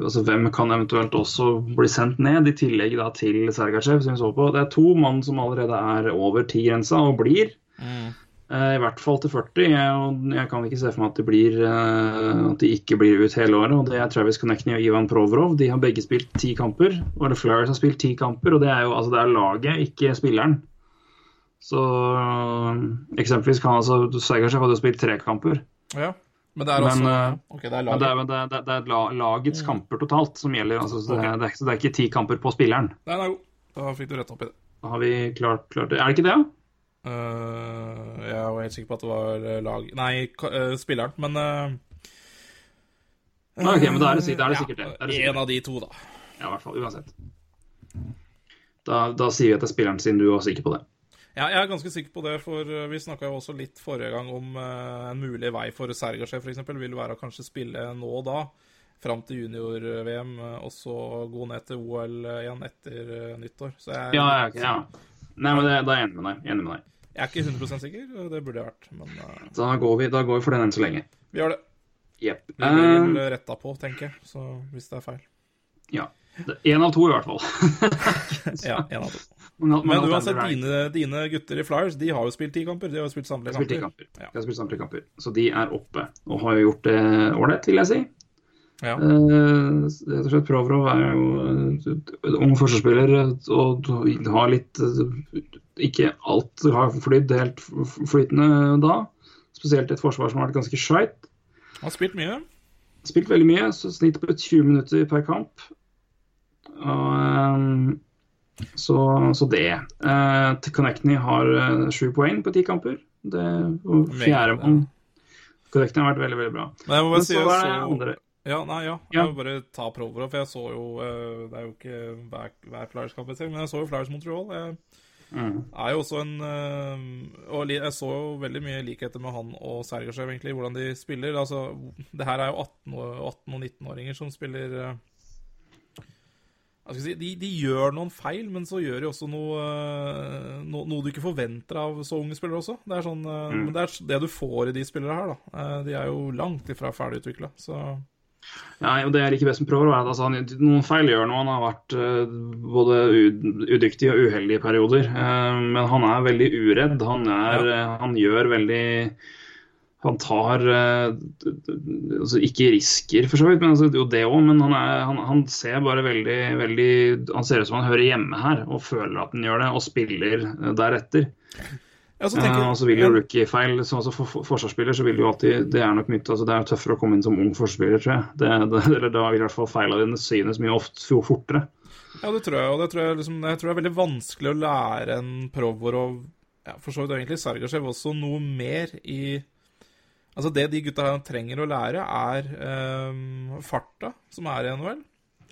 altså Hvem kan eventuelt også bli sendt ned, i tillegg da til Sergachev, som vi så på. Det er to mann som allerede er over ti-grensa og blir. Mm. Eh, I hvert fall til 40. Jeg, og jeg kan ikke se for meg at de, blir, eh, at de ikke blir ut hele året. og Det er Travis Connectney og Ivan Provorov. De har begge spilt ti kamper. Og The Flyers har spilt ti kamper. og Det er jo altså, det er laget, ikke spilleren. Så eh, eksempelvis kan altså Sergachev hadde jo spilt tre kamper. Ja. Men det er Men, også eh, OK, det er Men det er, det, er, det er lagets kamper totalt som gjelder. Altså, så, det, er- det, er, så det er ikke ti kamper på spilleren. Nei, er jo. Da fikk du retta opp i det. Da har vi klart, klart det. Er det ikke det? da? Eh, jeg var helt sikker på at det var eh, lag Nei, eh, spilleren, men uh, ok, men da er det sikkert- det. er det sikkert det. Da er det sikkert En av de to, da. Ja, i hvert fall. Uansett. Da, da sier vi at det er spilleren sin du var sikker på det. Ja, jeg er ganske sikker på det, for vi snakka jo også litt forrige gang om en mulig vei for Sergasjev f.eks. vil være å kanskje spille nå og da, fram til junior-VM, og så gå ned til OL igjen etter nyttår. Så jeg, Ja, ja, ok, ja. Nei, men det, da er jeg enig med deg. Enig med deg. jeg er ikke 100% sikker, og det burde jeg vært, men uh... Da går vi, da går vi for den enn så lenge. vi gjør det. Yep. Vi blir Eh, retta på, tenker jeg, så hvis det er feil. ja. Én av to, i hvert fall. <laughs> Ja, én av to. <laughs> Men, Men uansett, dine, dine gutter i Flyers de har jo spilt ti kamper. De har jo spilt samtlige kamper. kamper. Ja. De har spilt samtlige kamper. Så de er oppe, og har jo gjort det ålreit, vil jeg si. Ja. Eh, rett og slett Provrov er jo en ung forsvarsspiller og ha har litt eh, Ikke alt har flydd helt flytende da. Spesielt et forsvar som har vært ganske skeit. Har spilt mye. Spilt veldig mye, så snitt på 20 minutter per kamp. Og, eh, så, så det. Uh, Connectney har eh, sju poeng på ti kamper. Det og Fjerdemann Connectney har vært veldig, veldig bra. Men jeg må bare Men si jeg så andre Ja, nei, ja. Jeg må bare ta prover, for jeg så jo eh, Det er jo ikke hver, hver Flyers-kamp jeg ser, men jeg så jo Flyers Montreal. Jeg mm. er jo også en eh, Og jeg så jo veldig mye likheter med han og Sergasjev, egentlig, hvordan de spiller. Altså, det her er jo 18, og- 18 og 19-åringer som spiller eh, hva skal jeg si, de, de gjør noen feil, men så gjør de også noe, no, noe du ikke forventer av så unge spillere også. Det er sånn, mm. Men det er det du får i de spillere her, da. De er jo langt ifra ferdigutvikla, så Ja, og det jeg liker best med Prover, er at altså, han, noen feil gjør noe. Han har vært uh, både udyktig og uheldig i perioder. Uh, men han er veldig uredd. Han, er, eh, han gjør veldig Han tar altså Ikke risker, for så vidt, men altså, jo det òg. Men han, er, han, han ser bare veldig, veldig Han ser ut som han hører hjemme her og føler at han gjør det, og spiller deretter. Ja, så Eh, tenker og så vil jo rookie-feil så, altså, for, for forsvarsspiller så vil jo alltid Det er nok mye, altså, det er tøffere å komme inn som ung forsvarsspiller, tror jeg. Det, det, <laughs> eller da vil i hvert fall feila dine synes mye ofte jo fortere. Ja, det tror jeg, og det tror jeg, liksom, jeg tror det er veldig vanskelig å lære en Provorov ja, For så vidt egentlig Sergasjev også noe mer i Altså, det de gutta her trenger å lære, er um, farta, som er i NHL,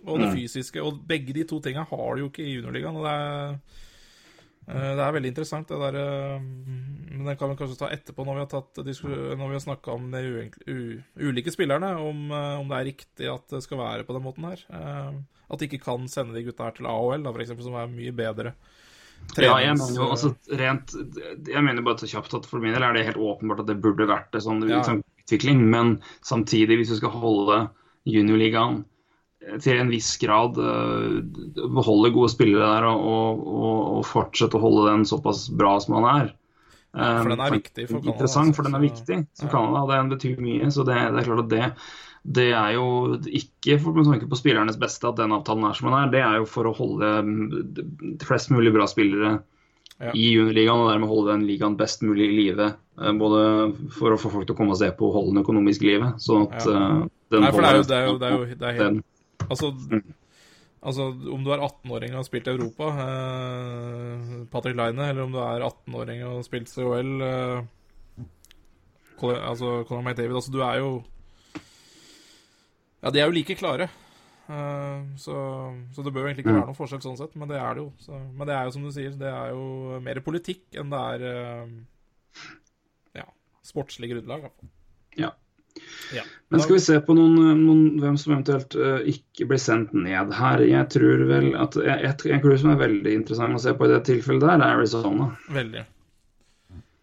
og det fysiske. Og begge de to tinga har du jo ikke i juniorligaen, og det er eh, det er veldig interessant, det der eh, Men det kan vi kanskje ta etterpå, når vi har, tatt, når vi har snakka om de ulike spillerne, om, eh, om det er riktig at det skal være på den måten her. Eh, At de ikke kan sende de gutta her til AHL, da, for eksempel, som er mye bedre. Ja, jeg mener jo altså rent Jeg mener bare så kjapt at for min del er det helt åpenbart at det burde vært det sånn Ja. liksom, utvikling, men samtidig, hvis du skal holde juniorligaen eh, til en viss grad eh, beholde gode spillere der og, og, og, fortsette å holde den såpass bra som han er. Ja, for den er Eh, viktig for Canada, Interessant, altså, for den er viktig. Så ja. Canada, den betyr mye. Så det, det er klart at det, det er jo ikke for med tanke på spillernes beste at den avtalen er som den er. Det er jo for å holde mm, flest mulig bra spillere Ja. i juniorligaen, og dermed holde den ligaen best mulig i live. Eh, Både for å få folk til å komme og se på og holde den økonomisk i live. Sånn at Ja. eh, den Nei, for det er jo, det er jo, det er jo det er helt. Altså, altså, om du er 18-åring og har spilt i Europa, eh, Patrick Line, eller om du er 18-åring og har spilt COL, eh, Colin- altså Conor McDavid, altså du er jo Ja, de er jo like klare. Eh, så, så det bør jo egentlig ikke Mm. være noen forskjell sånn sett, men det er det jo. Så, men det er jo som du sier, det er jo mer politikk enn det er eh, ja, sportslig grunnlag, i hvert fall. Ja. Ja. Men skal vi se på noen, noen hvem som eventuelt uh, ikke blir sendt ned her. Jeg tror vel at et, En klubb som er veldig interessant å se på i det tilfellet der, er Arizona. Veldig.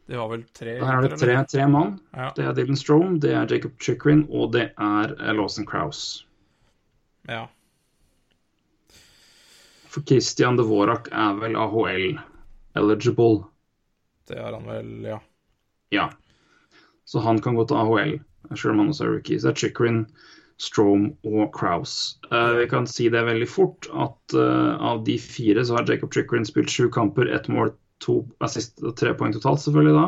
Det var vel tre Her er det tre, tre mann. Ja. Det er Dylan Strome, det er Jacob Chikrin og det er eh, Lawson Crouse. ja. For Christian Dvorak er vel AHL eligible. Det er han vel, ja. Ja. Så han kan gå til AHL, selv om han også er det er Chikrin, Strome og Kraus. Uh, vi kan si det veldig fort at uh, av de fire så har Jacob Chikrin spilt sju kamper, ett mål, to assist og tre poeng totalt, selvfølgelig da.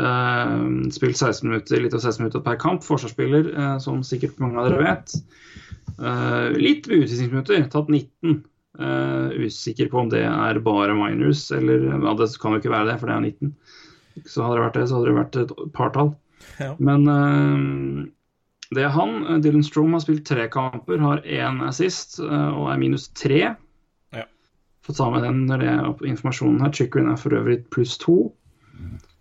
Uh, spilt 16 minutter, litt over 16 minutter per kamp. Forsvarsspiller, som sikkert mange av dere vet. Litt ved utvisningsminutter, tatt 19. Eh, usikker på om det er bare minors, eller ja, det kan jo ikke være det, for det er 19. Så hadde det vært det, så hadde det vært et partall. Ja. Men eh, det er han. Dylan Strome har spilt tre kamper, har én assist eh, og er minus tre. Ja. Få ta med den når det er på informasjonen her. Chickering er for øvrig pluss to.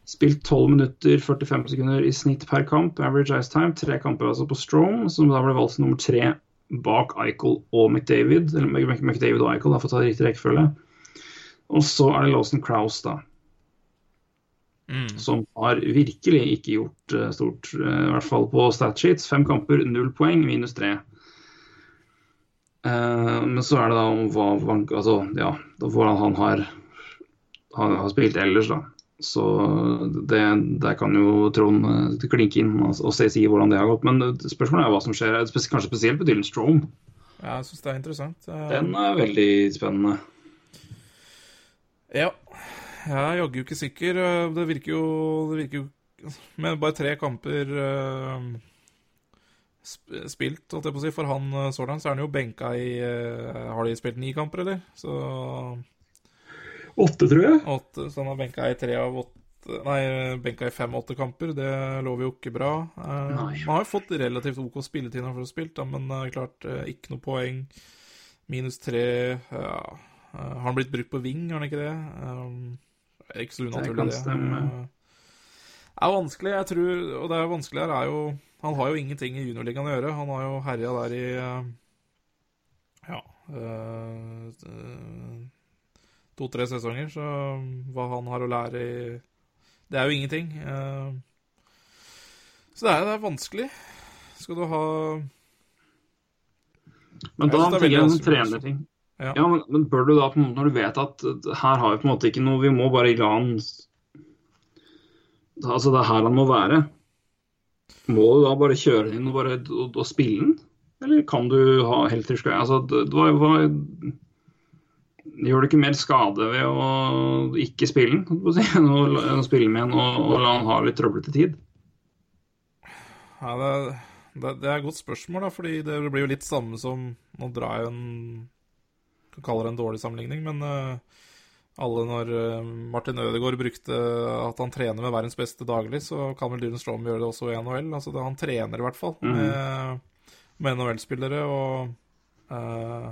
Spilt 12 minutter, 45 sekunder i snitt per kamp. Average ice time. Tre kamper altså på Strome, som da ble valgt som nummer tre bak Eichel og McDavid. Eller Mc- McDavid og Eichel, da, for å ta riktig rekkefølge. Og så er det Lawson Krause, da Mm. som har virkelig ikke gjort eh, stort, eh, i hvert fall på statsheets. Fem kamper, null poeng, minus tre. Uh, men så er det da om hva, hva altså, ja, da hvordan han har, han har spilt ellers, da. Så det, der kan jo Trond uh, klinke inn og, og se, si hvordan det har gått. Men spørsmålet er hva som skjer, kanskje spesielt på Dylan Strome. Ja, jeg syns det er interessant. Den er veldig spennende. Ja. Jeg er jaggu ikke sikker. Eh, Det virker jo Det virker jo <laughs> Med bare tre kamper eh, spilt, holdt jeg på å si, for han eh, så langt, så er han jo benka i Har de spilt ni kamper, eller? Så Åtte, tror jeg. åtte, så han har benka i tre av åtte Nei, benka i fem-åtte kamper. Det lover jo ikke bra. Nei. Man har jo fått relativt OK spilletid når han har spilt, men klart, ikke noe poeng. Minus tre. Ja. Har han blitt brukt på ving, har han ikke det? Er ikke så unaturlig, kan det. stemme. Det er vanskelig, jeg tror Og det er vanskelig her er jo Han har jo ingenting i juniorligaen å gjøre. Han har jo herja der i eh, Ja eh, To-tre sesonger, så hva han har å lære i Det er jo ingenting. eh. Så det er, det er vanskelig. Skal du ha Men da er tenker jeg en trenerting. Ja. Ja, men, men bør du da, på en måte, når du vet at her har vi på en måte ikke noe Vi må bare la han Altså, det er her han må være. Må du da bare kjøre inn og, bare, og, og spille den? Eller kan du ha helt til skøy? Altså, det, hva, gjør det ikke mer skade ved å ikke spille den, enn å, enn å spille med den og, og la han ha litt trøblete tid? Ja, det, det, det er et godt spørsmål, da, fordi det blir jo litt samme som Nå drar jeg en Kan kalle det en dårlig sammenligning, men eh, alle når eh, Martin Ødegaard brukte at han trener med verdens beste daglig, så kan vel Dylan Strom gjøre det også i NHL. Altså, det, han trener i hvert fall med, med NHL-spillere og eh,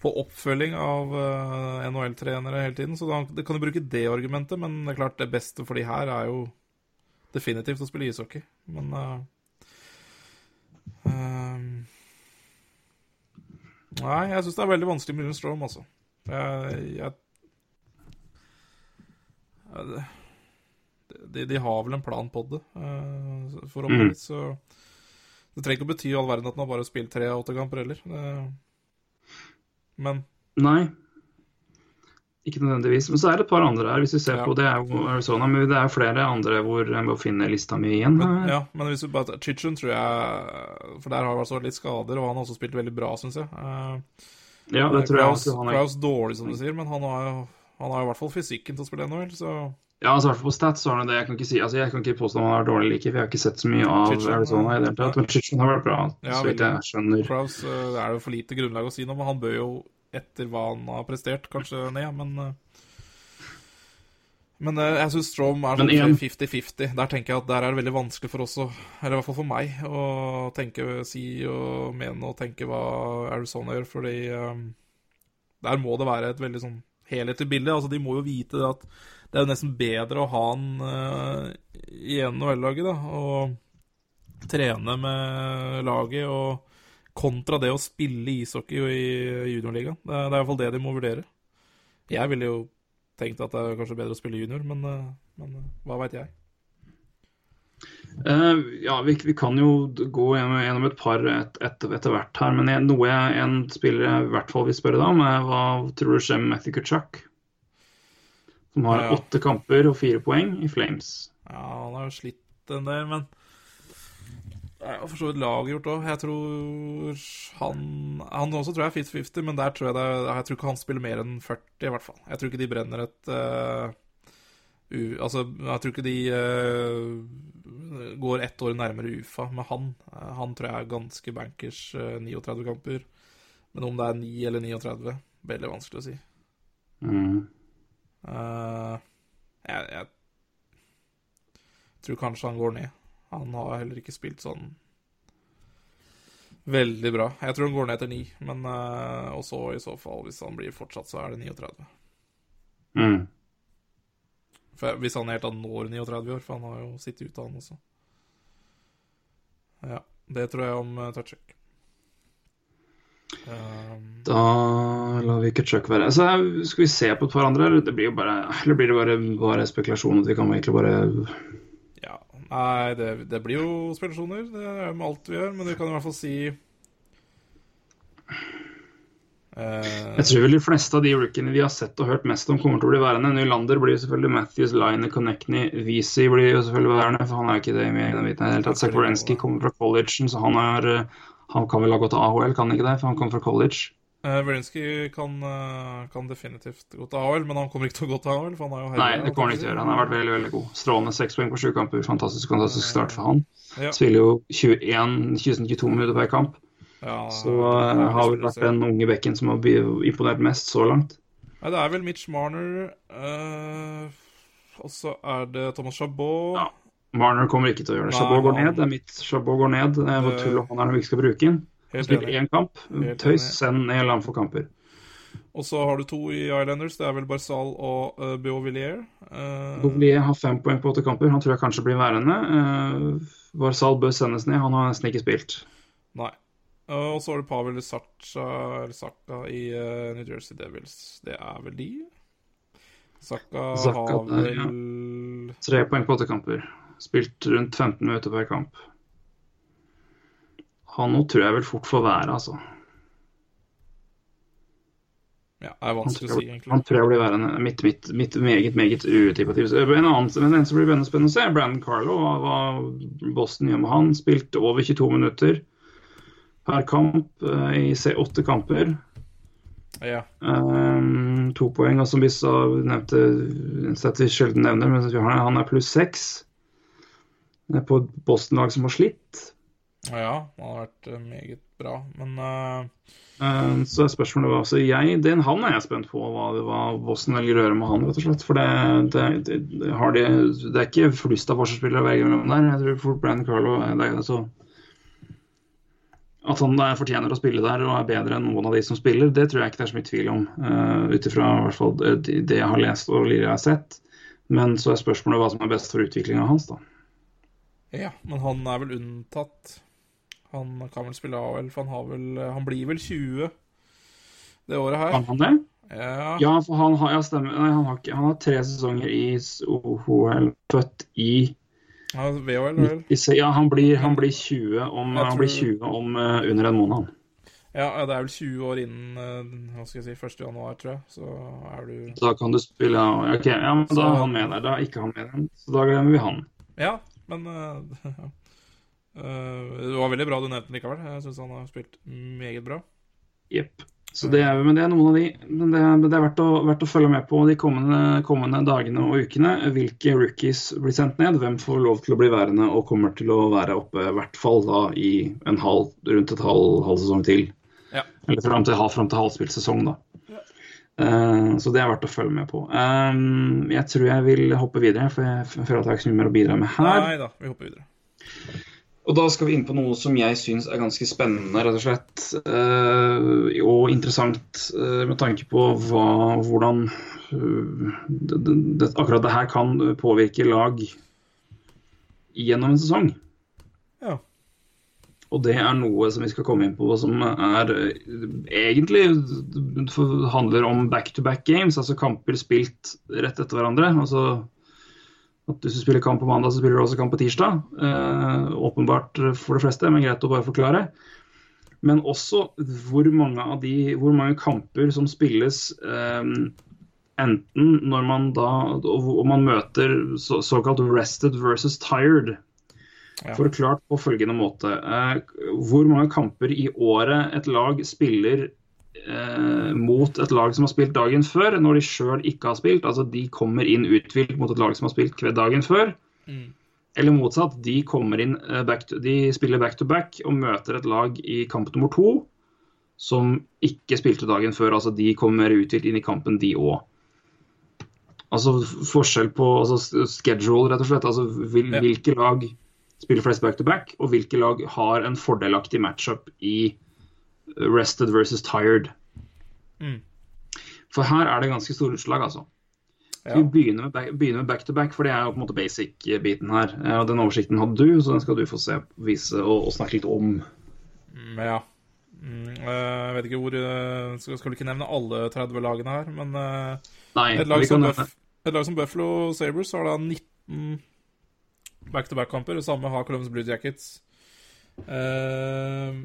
få oppfølging av eh, NHL-trenere hele tiden. Så da, det kan du bruke det argumentet, men det er klart det beste for de her er jo definitivt å spille ishockey. Men eh, Nei, jeg syns det er veldig vanskelig med Dylan Strom, altså. Jeg, jeg de, de har vel en plan på det, for å mm. Så det trenger ikke å bety all verden at bare har spilt tre av åtte kamper heller. Det, men Nei. Ikke nødvendigvis. Men så er det et par andre her, hvis vi ser Ja. på det er jo Arizona. Men det er flere andre hvor jeg må finne lista mi igjen. Men, ja, men hvis vi bare Chichen, tror jeg For der har det altså vært litt skader, og han har også spilt veldig bra, syns jeg. Eh, Ja, det tror jeg også han er. Kraus dårlig, som du sier, men han har jo han har i hvert fall fysikken til å spille NHL, så Ja, altså i hvert fall på stats så har han det. Jeg kan ikke si, altså jeg kan ikke påstå han er dårlig like, for jeg har ikke sett så mye av Chichen, Arizona i det hele tatt. Men Chichen har vært bra, Ja, så vidt jeg skjønner. Kraus eh, det er jo for lite grunnlag å si noe, men han bør jo, etter hva han har prestert, kanskje ned, men eh, Men eh, jeg syns Strom er sånn 50-50. Der tenker jeg at der er det veldig vanskelig for oss, eller i hvert fall for meg, å tenke, si og mene og tenke hva Arizona gjør, fordi eh, der må det være et veldig sånn helhetlig bilde. Altså, de må jo vite at det er jo nesten bedre å ha han uh, i NHL-laget, da, og trene med laget, og kontra det å spille ishockey i juniorligaen. Det, er- det er iallfall det de må vurdere. Jeg ville jo tenkt at det er kanskje bedre å spille junior, men, eh, men eh, hva veit jeg. Uh, ja, vi, vi kan jo gå gjennom, gjennom et par et, et, etter hvert her. Men jeg, noe jeg, en spiller jeg i hvert fall vil spørre deg om, er hva tror du skjer med Matthew Kutchuk? Som har Ja. åtte kamper og fire poeng i Flames. Ja, han har jo slitt en del, men er for så vidt laget gjort òg. Jeg tror han Han også tror jeg er 50-50, men der tror jeg det Jeg tror ikke han spiller mer enn 40, i hvert fall. Jeg tror ikke de brenner et uh, u, Altså, jeg tror ikke de uh, går ett år nærmere UFA med han. Eh, han tror jeg er ganske bankers uh, 39 kamper. Men om det er 9 eller 39, veldig vanskelig å si. Mm. Jeg, jeg tror kanskje han går ned. Han har heller ikke spilt sånn veldig bra. Jeg tror han går ned til 9, men uh, også i så fall, hvis han blir fortsatt, så er det 39. Mm. For hvis han helt tatt når 39 år, for han har jo sittet ute, han også. Ja, det tror jeg om uh, Touchuk. Um, Da lar vi ikke Chuck være. Så eh, skal vi se på et par andre, eller det blir bare Eller blir det bare, bare spekulasjon at vi kan egentlig bare nei, det, det blir jo spekulasjoner. Det er med alt vi gjør, men du kan i hvert fall si uh... Jeg tror vel de fleste av de rookiene vi har sett og hørt mest om, kommer til å bli værende. Nylander blir jo selvfølgelig Matthews, Line, Connectney, Visi blir jo selvfølgelig værende, for han er jo ikke det med i det hele tatt. Zakorenski kommer fra collegen, så han, er, eh, han kan vel ha gått til AHL, kan han ikke det? For han kommer fra college. Uh, kan, uh, kan definitivt gå til AHL, men han kommer ikke til å gå til han Nei, det kommer han ikke til å gjøre. Han har vært veldig veldig god. Strålende seks poeng på sju kamper. Fantastisk fantastisk start for han. Ja. Spiller jo 21-22 minutter per kamp. Ja, Så uh, har vel vært den unge bekken som har imponert mest så langt. Nei, det er vel Mitch Marner, eh, og så er det Thomas Chabot. Ja. Marner kommer ikke til å gjøre det. Chabot går ned. Det er mitt Chabot går ned. Det er tull han er når vi ikke skal bruke den. Enig. én kamp. Helt Tøys, enig. send ned eller han får kamper. Og så har du to i Islanders. Det er vel Barzal og uh, Beauvillier. Uh, Beauvillier har fem poeng på åtte kamper. Han tror jeg kanskje blir værende. Uh, Varsal bør sendes ned. Han har nesten ikke spilt. nei. Uh, og så har du Pavel Saka i uh, New Jersey Devils. Det er vel de? Saka, Saka har vel ja. Tre poeng på åtte kamper. Spilt rundt 15 minutter per kamp. Han nå tror jeg vel fort får være, altså. Ja, det er vanskelig å si, egentlig. han tror jeg blir værende. Mitt, mitt, mitt meget, meget tips. En annen men en som blir spennende, å se, er Brandon Carlo. Hva, Boston gjør med han. Spilt over 22 minutter per kamp eh, i C åtte kamper. Ja. Um, to poeng. Og som Bissa nevnte sett vi sjelden nevner, men han han er pluss seks. På Boston-lag som har slitt. Ja, han har vært uh, meget bra, men uh, så spørsmålet var altså jeg, den, Han er jeg spent på, hva, hva Boston velger å gjøre med han, rett og slett. For det, det, det, har de, det er ikke flust av forsvarsspillere å velge mellom der. Jeg tror fort Brandon Carlo det er så At han fortjener å spille der og er bedre enn noen av de som spiller, det tror jeg ikke det er så mye tvil om. Uh, Ut ifra det det jeg har lest og det jeg har sett. Men så er spørsmålet hva som er best for utviklinga hans, da. Ja, men han er vel unntatt. Han kan vel spille AHL, for han har vel Han blir vel 20 det året her. Kan han det? Ja. Ja, for han har, ja, stemmer. Nei, han, har ikke, han har tre sesonger i OHL, født i ja VHL, vel? Ja, han blir, han blir 20 om, tror... han blir 20 om uh, under en måned. han. Ja, ja, det er vel 20 år innen eh, Hva skal jeg si 1. januar, tror jeg. Så er du Da kan du spille ja, Ok, ja, men da er han med der. Da er ikke han med der. Så da glemmer vi han. Ja, men eh, <laughs> eh, Det var veldig bra du nevnte den likevel. Jeg syns han har spilt meget bra. Jepp. Så det er, men det er noen av de men det, det er verdt å, verdt å følge med på de kommende, kommende dagene og ukene. Hvilke rookies blir sendt ned, hvem får lov til å bli værende og kommer til å være oppe i hvert fall da i en halv, rundt et halv, halv sesong til. Ja. Eller fram til, fram til halvspilt sesong, da. Uh, så det er verdt å følge med på. Um, jeg tror jeg vil hoppe videre, for jeg føler at jeg har ikke så mye mer å bidra med her. Nei da, vi hopper videre. Og da skal vi inn på noe som jeg syns er ganske spennende, rett og slett. eh, og interessant eh, med tanke på hva, hvordan uh, det, det, akkurat det her kan påvirke lag gjennom en sesong. Ja. Og det er noe som vi skal komme inn på, som er eh, egentlig handler om back-to-back games, altså kamper spilt rett etter hverandre. altså at hvis du spiller kamp på mandag, så spiller du også kamp på tirsdag. Eh, åpenbart for de fleste, men greit å bare forklare. Men også hvor mange av de, hvor mange kamper som spilles eh, enten når man da og man møter så, såkalt rested versus tired. Ja. Forklart på følgende måte. Eh, hvor mange kamper i året et lag spiller eh, mot et lag som har spilt dagen før, når de sjøl ikke har spilt. Altså de kommer inn uthvilt mot et lag som har spilt dagen før. Mm. Eller motsatt, de, kommer inn, eh, back to, de spiller back to back og møter et lag i kamp nummer to som ikke spilte dagen før. Altså de kommer uthvilt inn i kampen, de òg. Altså forskjell på altså, schedule, rett og slett. Altså hvil, Ja. hvilke lag spiller flest back to back, og hvilke lag har en fordelaktig matchup i rested versus tired. Mm. For her er det ganske store utslag, altså. Ja. Vi begynner med, back, begynne med back to back, for det er jo på en måte basic-biten her. Eh, Og Den oversikten hadde du, så den skal du få se, vise og, og snakke litt om. Mm, ja. Mm, eh, jeg vet ikke hvor eh, skal, skal du ikke nevne alle 30 lagene her, men Nei, et, lag som Buff, et lag som Buffalo Sabres har da 19 back-to-back-kamper. Det samme har Columbus Blue Jackets. Eh,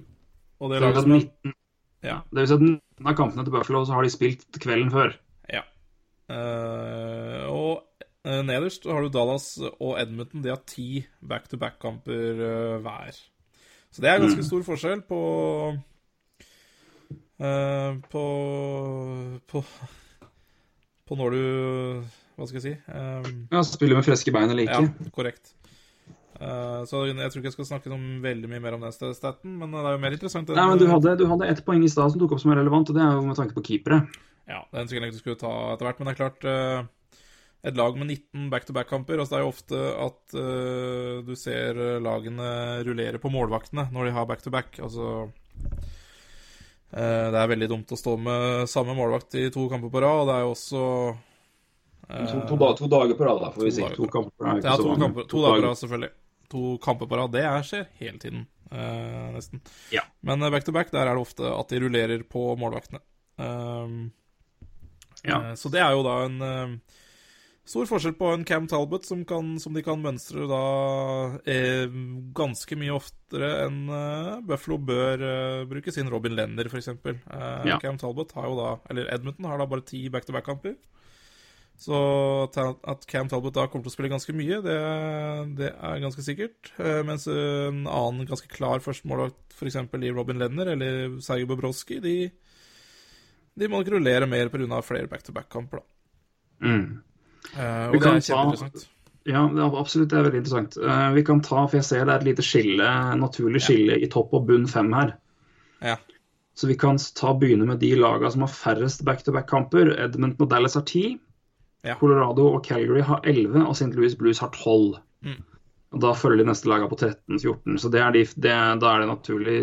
og det laget som har 19, Ja. Det vil si at noen av kampene til Buffalo så har de spilt kvelden før. ja. Uh, og eh, nederst har du Dallas og Edmonton. De har ti back-to-back-kamper uh, hver. Så det er ganske stor forskjell på eh, på, på På når du Hva skal jeg si? Um, Ja, Spiller med friske bein eller ikke. ja, korrekt. Eh, så jeg tror ikke jeg skal snakke noe veldig mye mer om den staten, men det er jo mer interessant Nei, men Du hadde, du hadde ett poeng i stad som tok opp som er relevant, og det er jo med tanke på keepere. Ja, det er en sikkerhet du skulle ta etter hvert, men det er klart eh, Et lag med 19 back-to-back-kamper altså Det er jo ofte at uh, du ser lagene rullere på målvaktene når de har back-to-back. Altså uh, Det er veldig dumt å stå med samme målvakt i to kamper på rad. og Det er jo også To, to, to dager på rad, da, får vi si. To kamper på rad. Ja, to, kamper, to dager på rad, selvfølgelig. To kamper på rad. Det er, skjer hele tiden, eh, nesten. Ja. Men eh, back-to-back, der er det ofte at de rullerer på målvaktene. Um, Ja. eh, Så det er jo da en eh, stor forskjell på en Cam Talbot, som, kan, som de kan mønstre da eh, ganske mye oftere enn Buffalo bør bruke sin Robin Lender, f.eks. Ja. Cam Talbot har jo da Eller Edmonton har da bare ti back-to-back-kamper. Så at Cam Talbot da kommer til å spille ganske mye, det, det er ganske sikkert. Eh, Mens en annen ganske klar førstemålvakt, f.eks. i Robin Lenner eller Sergej Bobrovskij, de, de må nok rullere mer pga. flere back-to-back-kamper. da. Mm. Eh, Og det er kjempeinteressant. Ja, det er absolutt. Det er veldig interessant. Eh, vi kan ta, for jeg ser det er et lite skille, naturlig skille i topp og bunn fem her. Ja. Så vi kan ta begynne med de lagene som har færrest back-to-back-kamper. Edmundton og Dallas har ti. Ja. Colorado og Calgary har 11, og St. Louis Blues har 12. Mm. Og Da følger de neste lagene på 13-14. Så det er de, det, da er det naturlig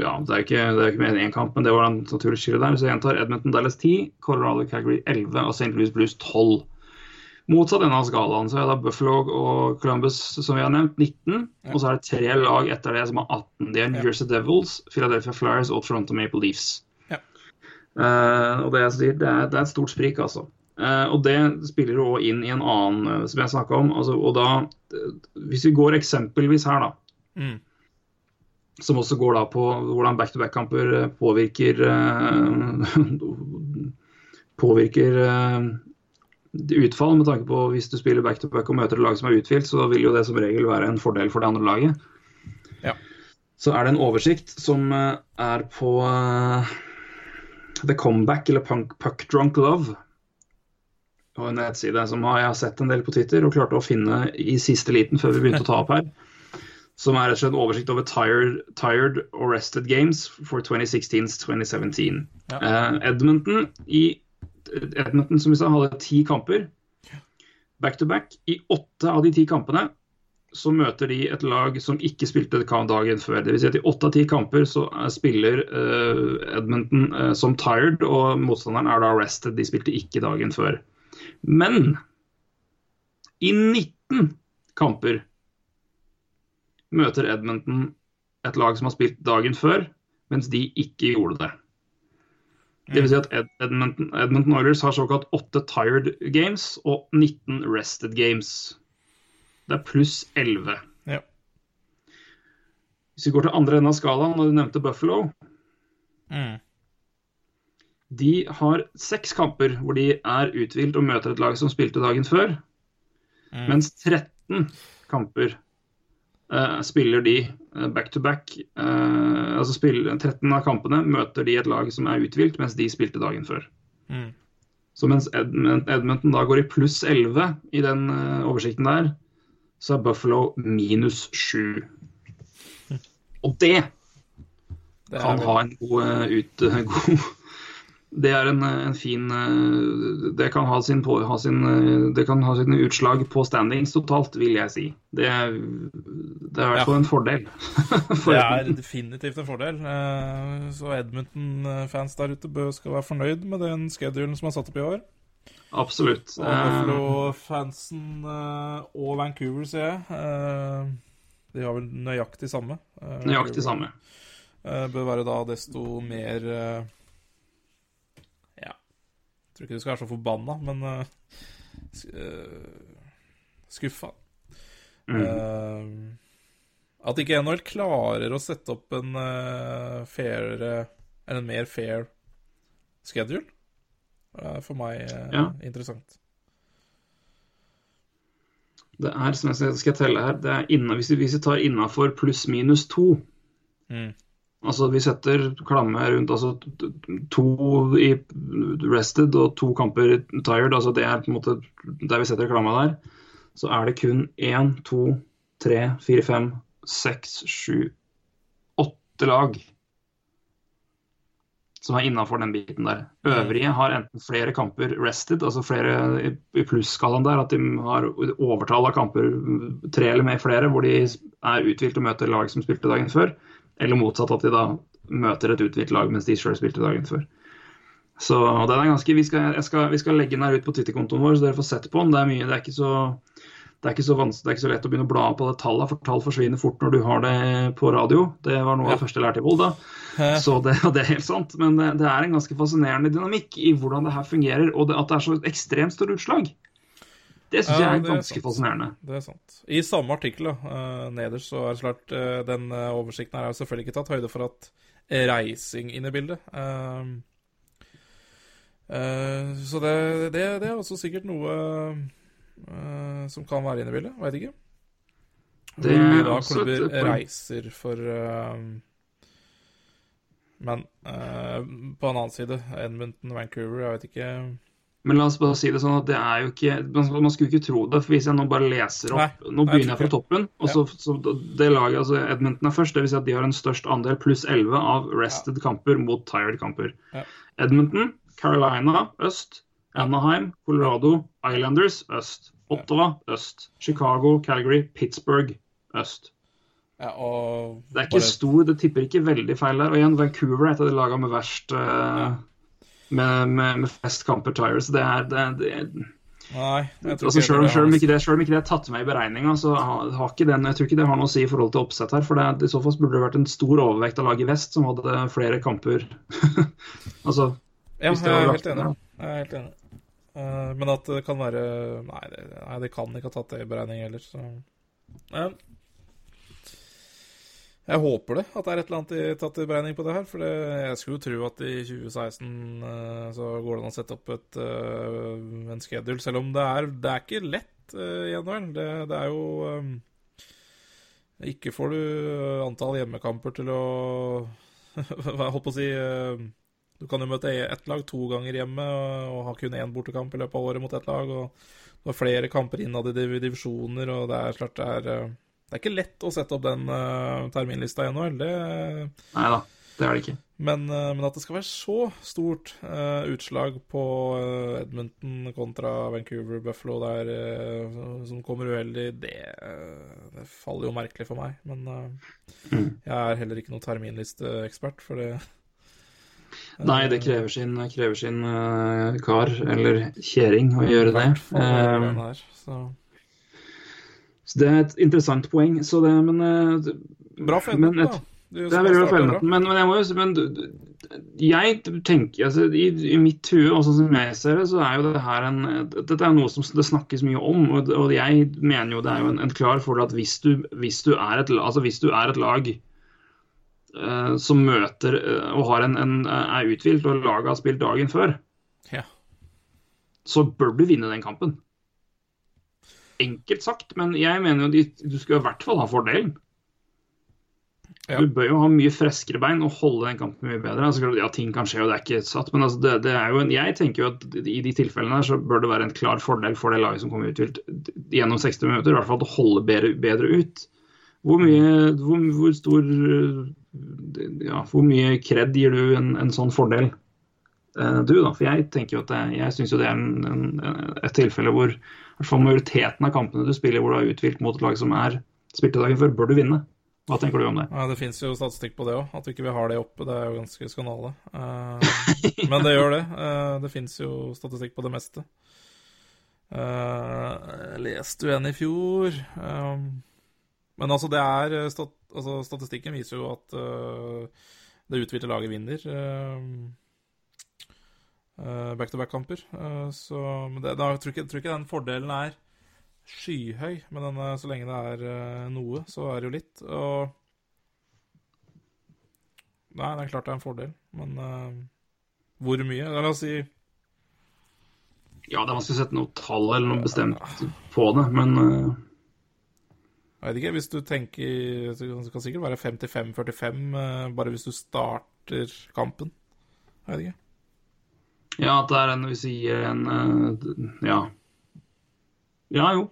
Ja, det er jo ikke, det er ikke mer enn én kamp, men det var en naturlig skille der. Så jeg gjentar Edmonton Dallas 10, Colorado Calgary 11 og St. Louis Blues 12. Motsatt ende av skalaen så er det Buffalo og Columbus som vi har nevnt, 19. Og så er det tre lag etter det som har 18. Det er New Ja. Jersey Devils, Philadelphia Flyers og Toronto Maple Leafs. Ja. Uh, og det jeg sier, det er, det er et stort sprik, altså. Eh, og det spiller jo òg inn i en annen eh, som jeg snakka om. Altså, og da, eh, hvis vi går eksempelvis her, da. Mm. Som også går da på hvordan back-to-back-kamper påvirker <laughs> Påvirker utfall, med tanke på hvis du spiller back-to-back og møter et lag som er uthvilt, så vil jo det som regel være en fordel for det andre laget. Ja. Så er det en oversikt som er på The Comeback, eller Punk, Puck Drunk Love. Og en nettside som har, jeg har sett en del på Twitter og klarte å finne i siste liten før vi begynte å ta opp her. Som er rett og slett en oversikt over tired, tired or rested games for 2016-2017. Ja. Eh, Edmonton i Edmonton som vi sa, hadde ti kamper back to back. I åtte av de ti kampene så møter de et lag som ikke spilte dagen før. Det vil si at i åtte av ti kamper så eh, spiller eh, Edmonton som tired, og motstanderen er da rested. De spilte ikke dagen før. Men i 19 kamper møter Edmonton et lag som har spilt dagen før, mens de ikke gjorde det. Det vil si at Edmonton, Edmonton Oilers har såkalt åtte tired games og 19 rested games. Det er pluss 11. Ja. Hvis vi går til andre enden av skalaen, og du nevnte Buffalo Mm. De har seks kamper hvor de er uthvilt og møter et lag som spilte dagen før. Mm. Mens 13 kamper uh, spiller de eh, back to back. Uh, altså spiller, 13 av kampene møter de et lag som er uthvilt, mens de spilte dagen før. Mm. Så mens Edmonton da går i pluss 11 i den uh, oversikten der, så er Buffalo minus 7. <laughs> Og det Det kan ha en god, ut, <laughs> god Det er en, eh, en fin eh, Det kan ha sin, på, ha sin eh, Det kan ha sine utslag på standings totalt, vil jeg si. Det, er- det er i hvert fall en fordel. <laughs> For Det er definitivt en fordel. Så Edmonton-fans der ute bør skal være fornøyd med den schedulen som er satt opp i år. Absolutt. Og Buffalo-fansen eh, og Vancouver, ser jeg. De har vel nøyaktig samme. Nøyaktig samme. Bør være da desto mer. Jeg tror ikke du skal være så forbanna, men uh, eh, skuffa. Mm. Uh, At ikke NHL klarer å sette opp en uh, fair, eller en mer fair schedule. Er for meg eh, Ja. interessant. Det er, som jeg skal, telle her, det er inna, hvis, vi, hvis vi tar innafor pluss-minus to Mm. Altså vi setter klamme rundt altså to i rested og to kamper tired. altså Det er på en måte der vi setter klamma der. Så er det kun én, to, tre, fire, fem, seks, sju, åtte lag som er innafor den biten der. Øvrige har enten flere kamper rested, altså flere i, i plusskalaen der, at de har overtall av kamper, tre eller mer flere, hvor de er uthvilt og møter lag som spilte dagen før. Eller motsatt, at de da møter et uthvilt lag mens de sjøl spilte dagen før. Så den er ganske, vi skal, skal, vi skal legge den her ut på Twitter-kontoen vår, så dere får sett på den. Det er mye, det er ikke så det er, det er ikke så lett å begynne å bla på det tallet, for tall forsvinner fort når du har det på radio. Det var noe av det første jeg lærte i Volda. Så det, <laughs> det er helt sant. Men det, det er en ganske fascinerende dynamikk i hvordan det her fungerer, og det, at det er så ekstremt store utslag. Det syns Ja, jeg er det er ganske fascinerende. Det er sant. I samme artikkel, eh, nederst, så er det klart uh, Den eh, oversikten her er selvfølgelig ikke tatt høyde for at reising inn i bildet. Uh, så det, det, det er også sikkert noe som kan være inne i bildet. Veit ikke. Det Hvor mye er da også et klubber reiser for Men på en annen side, Edmonton, Vancouver, jeg vet ikke Men la oss bare si det sånn at det er jo ikke Man, skulle ikke tro det. for Hvis jeg nå bare leser opp Nei, Nå begynner jeg fra toppen. og så, så Det laget, altså Edmonton er først. Dvs. Si at de har en størst andel, pluss 11, av rested kamper mot tired kamper. Ja. Edmonton, Carolina øst. Anaheim, Colorado, Islanders øst. Ottawa øst. Chicago, Calgary, Pittsburgh øst. ja, og Det er ikke stor, det tipper ikke veldig feil der. Og igjen, Vancouver er et av de lagene med verst eh, med, med, med fast kamper tired. Så det er, det, det Nei, jeg tror Altså, ikke selv, det selv, om ikke det, selv om ikke det er tatt med i beregninga, så har, har ikke den, jeg tror ikke det har noe å si i forhold til oppsett her. For det, i så fall burde det vært en stor overvekt av lag i vest som hadde flere kamper. <laughs> altså, Ja, hvis det jeg er lagt helt enig. Jeg er helt enig. Uh, men at det kan være Nei, det, nei, det kan ikke ha tatt det i beregning heller, så Men jeg håper det, at det er et eller annet i, tatt i beregning på det her. For det, jeg skulle jo tro at i 2016 uh, så går det an å sette opp et, uh, en schedule, selv om det er, det er ikke lett uh, i NHL. Det, det er jo um, Ikke får du antall hjemmekamper til å <laughs> Hva holdt på å si eh, Du kan jo møte ett lag to ganger hjemme og, og ha kun én bortekamp i løpet av året mot ett lag. og Du har flere kamper innad i divisjoner, og det er klart det er eh, Det er ikke lett å sette opp den uh, terminlista i NHL, det Nei da, det er det ikke. men, uh, men at det skal være så stort uh, utslag på Edmonton kontra Vancouver, Buffalo der som kommer uheldig, det, det faller jo merkelig for meg. Men Mm. jeg er heller ikke noen terminlisteekspert, for det <laughs> Nei, det krever sin, krever sin kar eller kjerring å gjøre det. hvert fall her, så. Så det er et interessant poeng. Så det, men eh, Bra for da. Det er veldig bra for men, men jeg må jo men Jeg tenker altså, i, I mitt hue, og sånn som jeg ser det, så er jo det her en Dette er noe som det snakkes mye om, og, og jeg mener jo det er jo en, en klar fordel at hvis du, hvis du er et, altså hvis du er et lag uh, som møter uh, og har en, en, er uthvilt, og laget har spilt dagen før, Ja. så bør du vinne den kampen. Enkelt sagt, men jeg mener jo de, du skal i hvert fall ha fordelen. Ja. Du bør jo ha mye freskere bein og holde den kampen mye bedre. Altså, ja, ting kan skje, og det er ikke satt, men altså, det, det er jo en, jeg tenker jo at i de tilfellene her så bør det være en klar fordel for det laget som kommer uthvilt gjennom 60 minutter, i hvert fall at det holder bedre, bedre ut. Hvor mye, hvor, hvor stor ja, Hvor mye kred gir du en, en sånn fordel? Uh, du, da? For jeg tenker jo at det, jeg syns jo det er en, et tilfelle hvor hvert fall majoriteten av kampene du spiller hvor du har uthvilt mot et lag som er spilte dagen før, bør du vinne. Hva tenker du om det? Ja, Det fins jo statistikk på det òg. At vi ikke vil ha det oppe, det er jo ganske skandale. Eh, men det gjør det. Eh, det fins jo statistikk på det meste. Eh, jeg leste jo en i fjor. Men altså, det er altså, Statistikken viser jo at det uthvilte laget vinner. Eh, Back-to-back-kamper. Eh, så det, da tror jeg, tror ikke den fordelen er skyhøy, men den, er- så lenge det er eh, noe, så er det jo litt. Og Nei, det er klart det er en fordel, men uh, hvor mye? La oss si Ja, det er vanskelig å sette noe tall eller noe bestemt på det, men uh... Jeg vet ikke, hvis du tenker Det kan sikkert være 55-45 uh, bare hvis du starter kampen. Jeg vet ikke. Ja, at det er en Vi sier en eh, Ja. Ja, jo.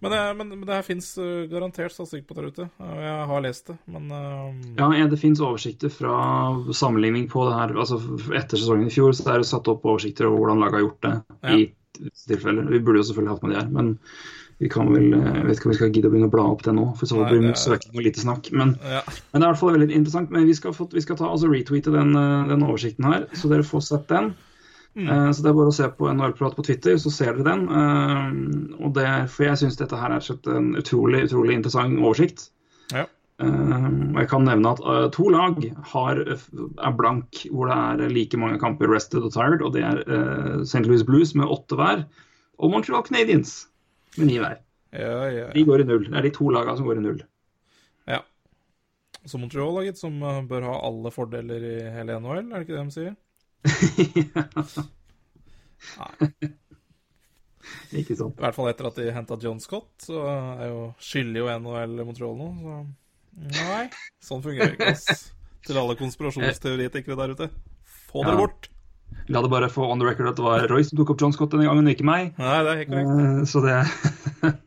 Men, eh, men, men det her fins garantert statistikk på der ute. Jeg har lest det, men eh, Ja, Det finnes oversikter fra sammenligning på det her. altså Etter sesongen i fjor så er det satt opp oversikter over hvordan laget har gjort det. Ja. i tilfeller. Vi burde jo selvfølgelig hatt med det her, men vi kan vel, eh, jeg vet ikke om vi skal gidde å begynne å bla opp det nå. for så blir det søking og lite snakk. Men, ja. men det er i hvert fall veldig interessant. Men vi skal, få, vi skal ta, altså retweete den, eh, den oversikten her, så dere får sett den. Mm. Eh, Så det er bare å se på NHL-prat på Twitter, så ser dere den. Eh, Og det, for jeg syns dette her er en utrolig, utrolig interessant oversikt. Ja. Eh, og jeg kan nevne at to lag har, er blank, hvor det er like mange kamper rested og tired. Og det er St. Louis Blues med åtte hver, og Montreal Canadiens med ni hver. Ja, ja, De går i null. Det er de to lagene som går i null. ja. Så Montreal laget gitt, som bør ha alle fordeler i hele NHL, er det ikke det de sier? Ikke sant. I hvert fall etter at de henta John Scott, så er jo skylder jo NHL Montreal nå. Så nei, sånn fungerer ikke, ass. Til alle konspirasjonsteoretikere der ute. Få dere Ja. bort! La det bare få on the record at det var Roy som tok opp John Scott denne gangen, ikke meg. Nei, det er ikke. Eh, Så det <laughs>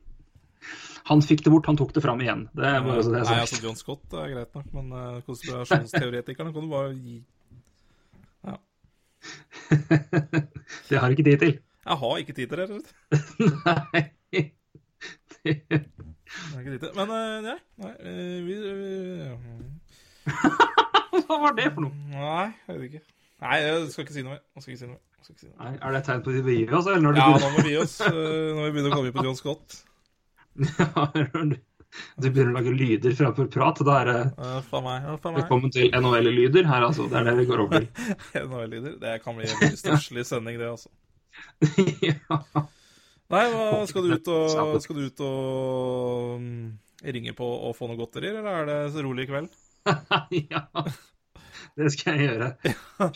Han fikk det bort, han tok det fram igjen. Det er bare så det er Nei, altså John Scott er greit nok, men uh, konspirasjonsteoretikerne kan du bare gi <laughs> Det har du ikke tid til. Jeg har ikke tid til det, rett og slett. <laughs> Nei. Jeg har ikke tid til. Men eh, nei, nei eh, vi, vi <laughs> Hva var det for noe? Nei, jeg vet ikke. Nei, jeg skal ikke si noe mer. Jeg skal ikke si noe mer. Si. Nei, er det et tegn på at vi gir oss, eller når Ja, nå må vi gi oss eh, når vi begynner å komme inn på John Scott. Ja, du, begynner å lage lyder framfor prat? Da er det Uh, meg. for meg. velkommen til NHL-lyder her, altså. Det er det vi går over <laughs> til. NHL-lyder. Det kan bli en stusslig sending, det, altså. <laughs> ja. Nei, hva, skal du ut og, skal du ut og ringe på og få noe godterier, eller er det så rolig i kveld? <laughs> ja. Det skal jeg gjøre.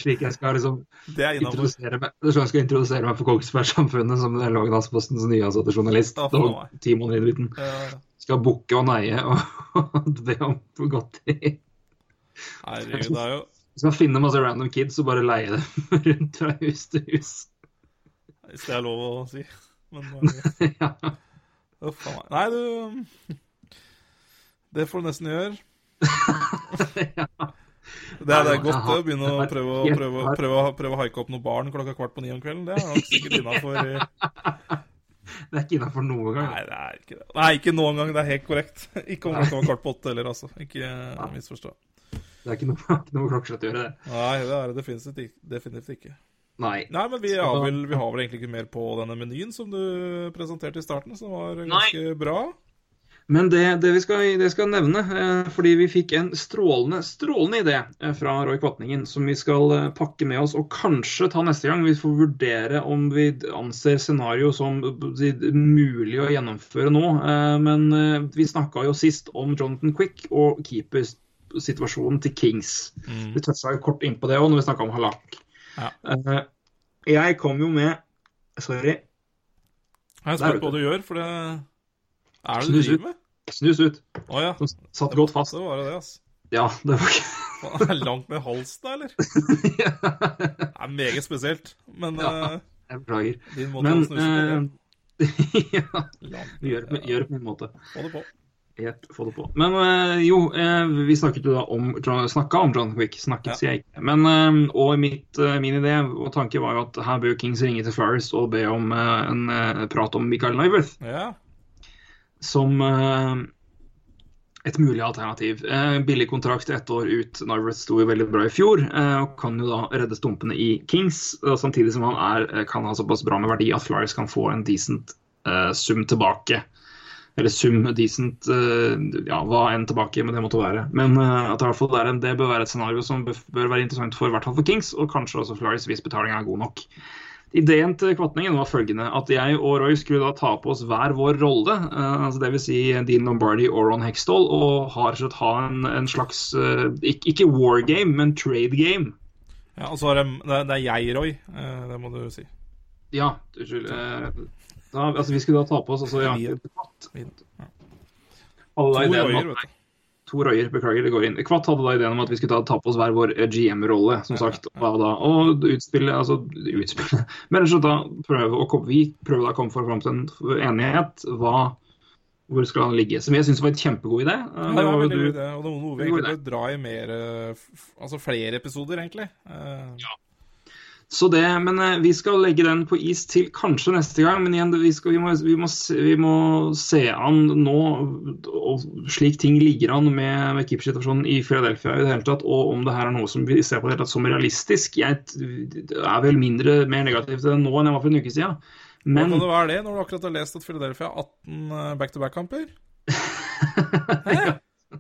Slik jeg skal liksom er introdusere meg, jeg skal introdusere meg for Kongsberg-samfunnet som Lågendalspostens nyansatte journalist. Ja, Det for var meg. ti måneder inn i biten. Ja, ja. Skal bukke og neie <laughs> og be om godteri. Herregud, det er jo Du skal finne masse random kids og bare leie dem <laughs> rundt fra hus til hus. Hvis det er lov å si. Men eh, <laughs> ja. Uff a meg. Nei, du Det får du nesten gjøre. Det er, det er godt å begynne å prøve, prøve, prøve, prøve å haike opp noen barn klokka kvart på ni om kvelden. Det er nok sikkert innafor Det er ikke innafor noen gang. Nei, det er ikke det. Nei, ikke noen gang. Det er helt korrekt. <laughs> Ikke om det var kvart på åtte heller, altså. Ikke eh, misforstå. Det er ikke noe, <laughs> ikke noe klokkeslett å gjøre, det. Nei, det er det definitivt ikke. Definitivt ikke. Nei. Nei, men vi ja, vel, vi har vel egentlig ikke mer på denne menyen som du presenterte i starten, som var ganske bra. Men det, det vi skal, det skal nevne, eh, fordi vi fikk en strålende, strålende idé eh, fra Roy Kvatningen som vi skal eh, pakke med oss og kanskje ta neste gang. Vi får vurdere om vi anser scenario som mulig å gjennomføre nå. Men vi snakka jo sist om Jonathan Quick og keepersituasjonen til Kings. Mm. Vi toucha jo kort innpå det òg når vi snakka om Halak. Ja. Jeg kom jo med Sorry. Jeg spør hva du gjør, for det Er det du driver med? Snus ut. Oh, ja. Som satt godt fast. Det var det, ass. Ja, det var ikke Det Er langt ned halsen, da, eller? <laughs> Det er meget spesielt. Men Ja. eh, Jeg beklager. din måte Men å snuse på eh, <laughs> ja, langt, gjør, det- på min måte. Få det på. Helt, få det på. Men eh, jo, vi snakket jo da om snakka om John Quick. Snakket, Ja. sier jeg ikke. Men, og mitt, min idé og tanke var jo at her bør Kings ringe til Flyers og be om en prat om Michael Nyworth Ja. Som eh, et mulig alternativ. Eh, billig kontrakt ett år ut. Nyworth sto jo veldig bra i fjor eh, og kan jo da redde stumpene i Kings. Samtidig som han er, kan ha såpass bra med verdi at Flyers kan få en decent uh, sum tilbake. Eller sum decent uh, Ja, hva enn tilbake, men det måtte være. Men uh, at det, hvert fall er en, det bør være et scenario som bør, være interessant for, i for Kings, og kanskje også Flyers hvis betalinga er god nok. Ideen til kvatningen var følgende at jeg og Roy skulle da ta på oss hver vår rolle. Uh, altså Dvs. Si Dean Lombardi og Ron Hextall, og har slett ha en, en slags uh, ikke, ikke war game, men trade game. Ja, og så er det, det er jeg, Roy. Uh, det må du si. Ja, unnskyld. Da, altså, vi skulle da ta på oss altså, ja, Kvatt. Ja. To royer, Øyer. Beklager, det går inn. Kvatt hadde da ideen om at vi skulle ta, ta på oss hver vår GM-rolle, som sagt. Og, da, og utspille Altså utspille <laughs> Men da prøve å komme, vi prøver da å komme fram til en enighet. Hva, hvor skal han ligge? Som jeg syns var en kjempegod idé. Ja, det var veldig god idé. Og noe vi egentlig bør dra i mer Altså flere episoder, egentlig. Ja. Så det, Men eh, vi skal legge den på is til kanskje neste gang. Men igjen, vi, skal, vi, må, vi, må, vi må, se an nå og slik ting ligger an med, med keepersituasjonen i Philadelphia i det hele tatt, og om det her er noe som vi ser på det hele tatt som realistisk. Jeg er vel mindre mer negativ til det nå enn jeg var for en uke siden. Men Hva kan det være det, når du akkurat har lest at Philadelphia har 18 back-to-back-kamper? <laughs>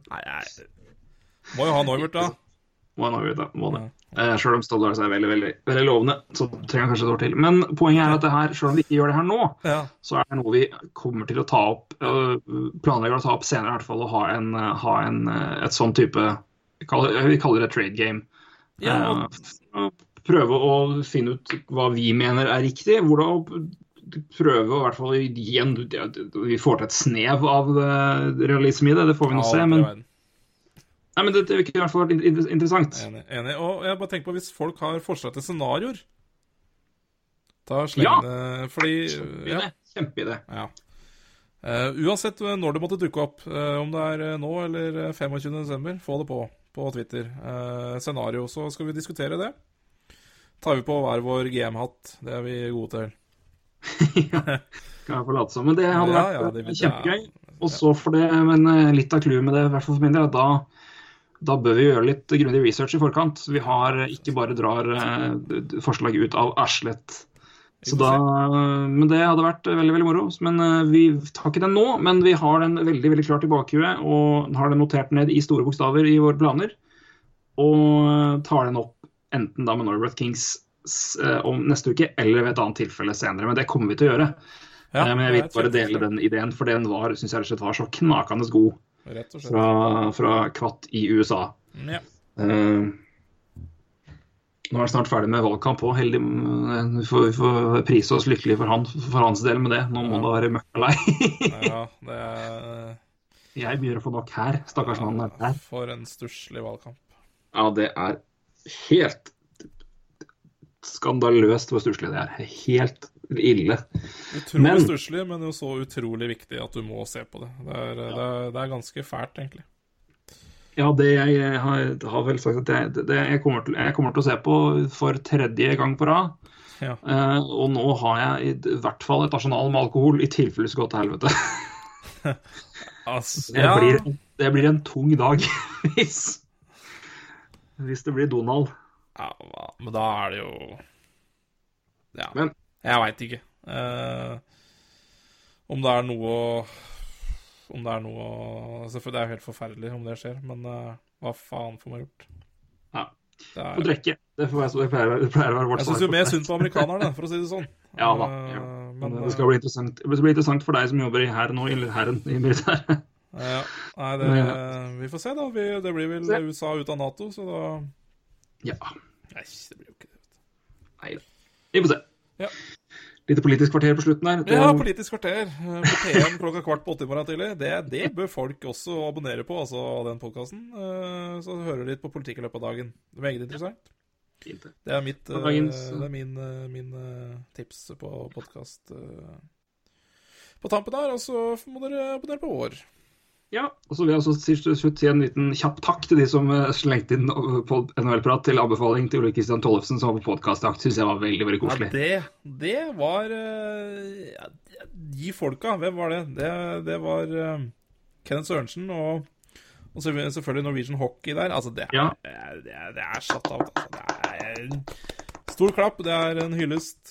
Nei, jeg må jo ha Norbert, da. Må ha Norbert, da. Må det. Eh, selv om Stoddard er veldig, veldig, veldig lovende, så trenger han kanskje et år til. Men poenget er at det her, selv om vi ikke gjør det her nå, ja. så er det noe vi kommer til å ta opp, uh, planlegger å ta opp senere, i hvert fall, å ha, en, uh, ha en, uh, et sånn type Vi kaller det trade game. Ja. prøve å finne ut hva vi mener er riktig. Hvordan prøve å i hvert fall gi en Vi får til et snev av realisme i det, det får vi nå se. men Nei, men det, det i hvert fall vært interessant. Enig. enig. Og jeg bare tenker på hvis folk har forslag til scenarioer Da sleng Ja. det Fordi ja, Kjempeidé. ja. Uh, uansett når det måtte dukke opp, uh, om det er eh, nå eller eh, 25.12., få det på på Twitter. Uh, scenario, så skal vi diskutere det. Tar vi på hver vår GM-hatt. Det er vi gode til. <laughs> Kan jeg få late som. Men det hadde Ja, vært ja, det- eh, kjempegøy. Og så for det, men eh, litt av clouet med det, i hvert fall for min del, at da, da bør vi gjøre litt grundig research i forkant. Så vi har eh, ikke bare drar eh, forslag ut av Arslet. Så da, men det hadde vært eh, veldig veldig moro. Men eh, Vi tar ikke den nå, men vi har den veldig veldig klart i bakhuet og har den notert ned i store bokstaver i våre planer. Og eh, tar den opp enten da med Norworth Kings eh, om neste uke eller ved et annet tilfelle senere. Men det kommer vi til å gjøre. Ja, Eh, Men jeg vil bare dele den ideen, for den var, synes jeg var så knakende god Rett og slett. fra, fra Kvatt i USA. Ja. Uh, nå er han snart ferdig med valgkamp òg. Heldig Vi får, vi får prise oss lykkelig for, han, for hans del med det. Nå må han da være møkka lei. <laughs> ja, det er jeg begynner å få nok her. Stakkars mann er. For en stusslig valgkamp. Ja, det er helt skandaløst hvor stusslig det er. Helt ille. Utrolig Men- stusslig, men jo så utrolig viktig at du må se på det. Det er, det er, det er ganske fælt, egentlig. Ja, det jeg har, har vel sagt at jeg, det jeg, kommer til, jeg kommer til å se på for tredje gang på rad. Ja. Uh, og nå har jeg i, i hvert fall et arsenal med alkohol, i tilfelle det skal gå til helvete. <laughs> Altså, <laughs> Det, ja. blir, det blir en tung dag <laughs> hvis, hvis det blir Donald. ja, men da er det jo Ja, Men- jeg veit ikke. Eh, om det er noe å Om det er noe å Selvfølgelig det er jo helt forferdelig om det skjer, men eh, hva faen får man gjort? Ja. Det er, Få drikke. Det, får være, så- det, pleier, å være vårt jeg syns jo mer synd på amerikanerne, for å si det sånn. Ja da. Eh, Ja. Men, det skal bli interessant, det blir interessant for deg som jobber i hæren nå, eller hæren i militæret. ja, nei, det, vi får se, da. Vi, det blir vel Se. USA ut av Nato, så da Ja. Nei, det blir jo ikke det. Nei da. Vi får se. Ja. Lite politisk kvarter på slutten her. Det- Ja, Politisk kvarter eh, på P1 klokka kvart på åtte i morgen tidlig. Det, det bør folk også abonnere på, altså den podkasten. Så hører du litt på politikk i løpet av dagen. Meget interessant. Fint, det. Det er, mitt, På eh, dagens- det er min, eh, min eh, tips på podkast på tampen her. Og så må dere abonnere på vår. Ja, og så vil jeg også til slutt si en liten kjapp takk til de som eh, slengte inn på NHL-prat til anbefaling til Ole Kristian Tollefsen som var på podkastjakt. Syns jeg var veldig veldig Ja, koselig. det, det var eh, ja, De folka, hvem var det? Det, det var uh, Kenneth Sørensen og, og selvfølgelig Norwegian Hockey der. Altså, det Ja. det er, det er, det er satt av. Altså. Det er en stor klapp. Det er en hyllest.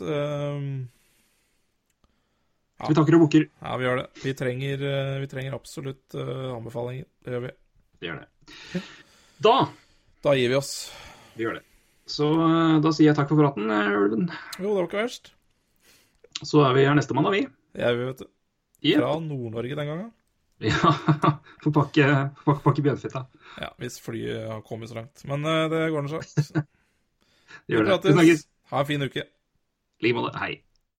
Eh, Vi takker og bukker. ja, vi gjør det. Vi trenger, eh, vi trenger absolutt uh, anbefalinger. Det gjør vi. Vi gjør det. Da Da gir vi oss. Vi gjør det. Så uh, da sier jeg takk for praten, Ulven. Jo, det var ikke verst. Så er vi her neste mandag, vi. Jeg vet det. Ja. Fra Nord-Norge den gangen. ja. <laughs> Få pakke, pakke, pakke bjørnfitta. Ja, hvis flyet har kommet så langt. Men uh, det går nå seg. <laughs> Vi Gjør det. Vi prates. Ha en fin uke. I like måte. Hei.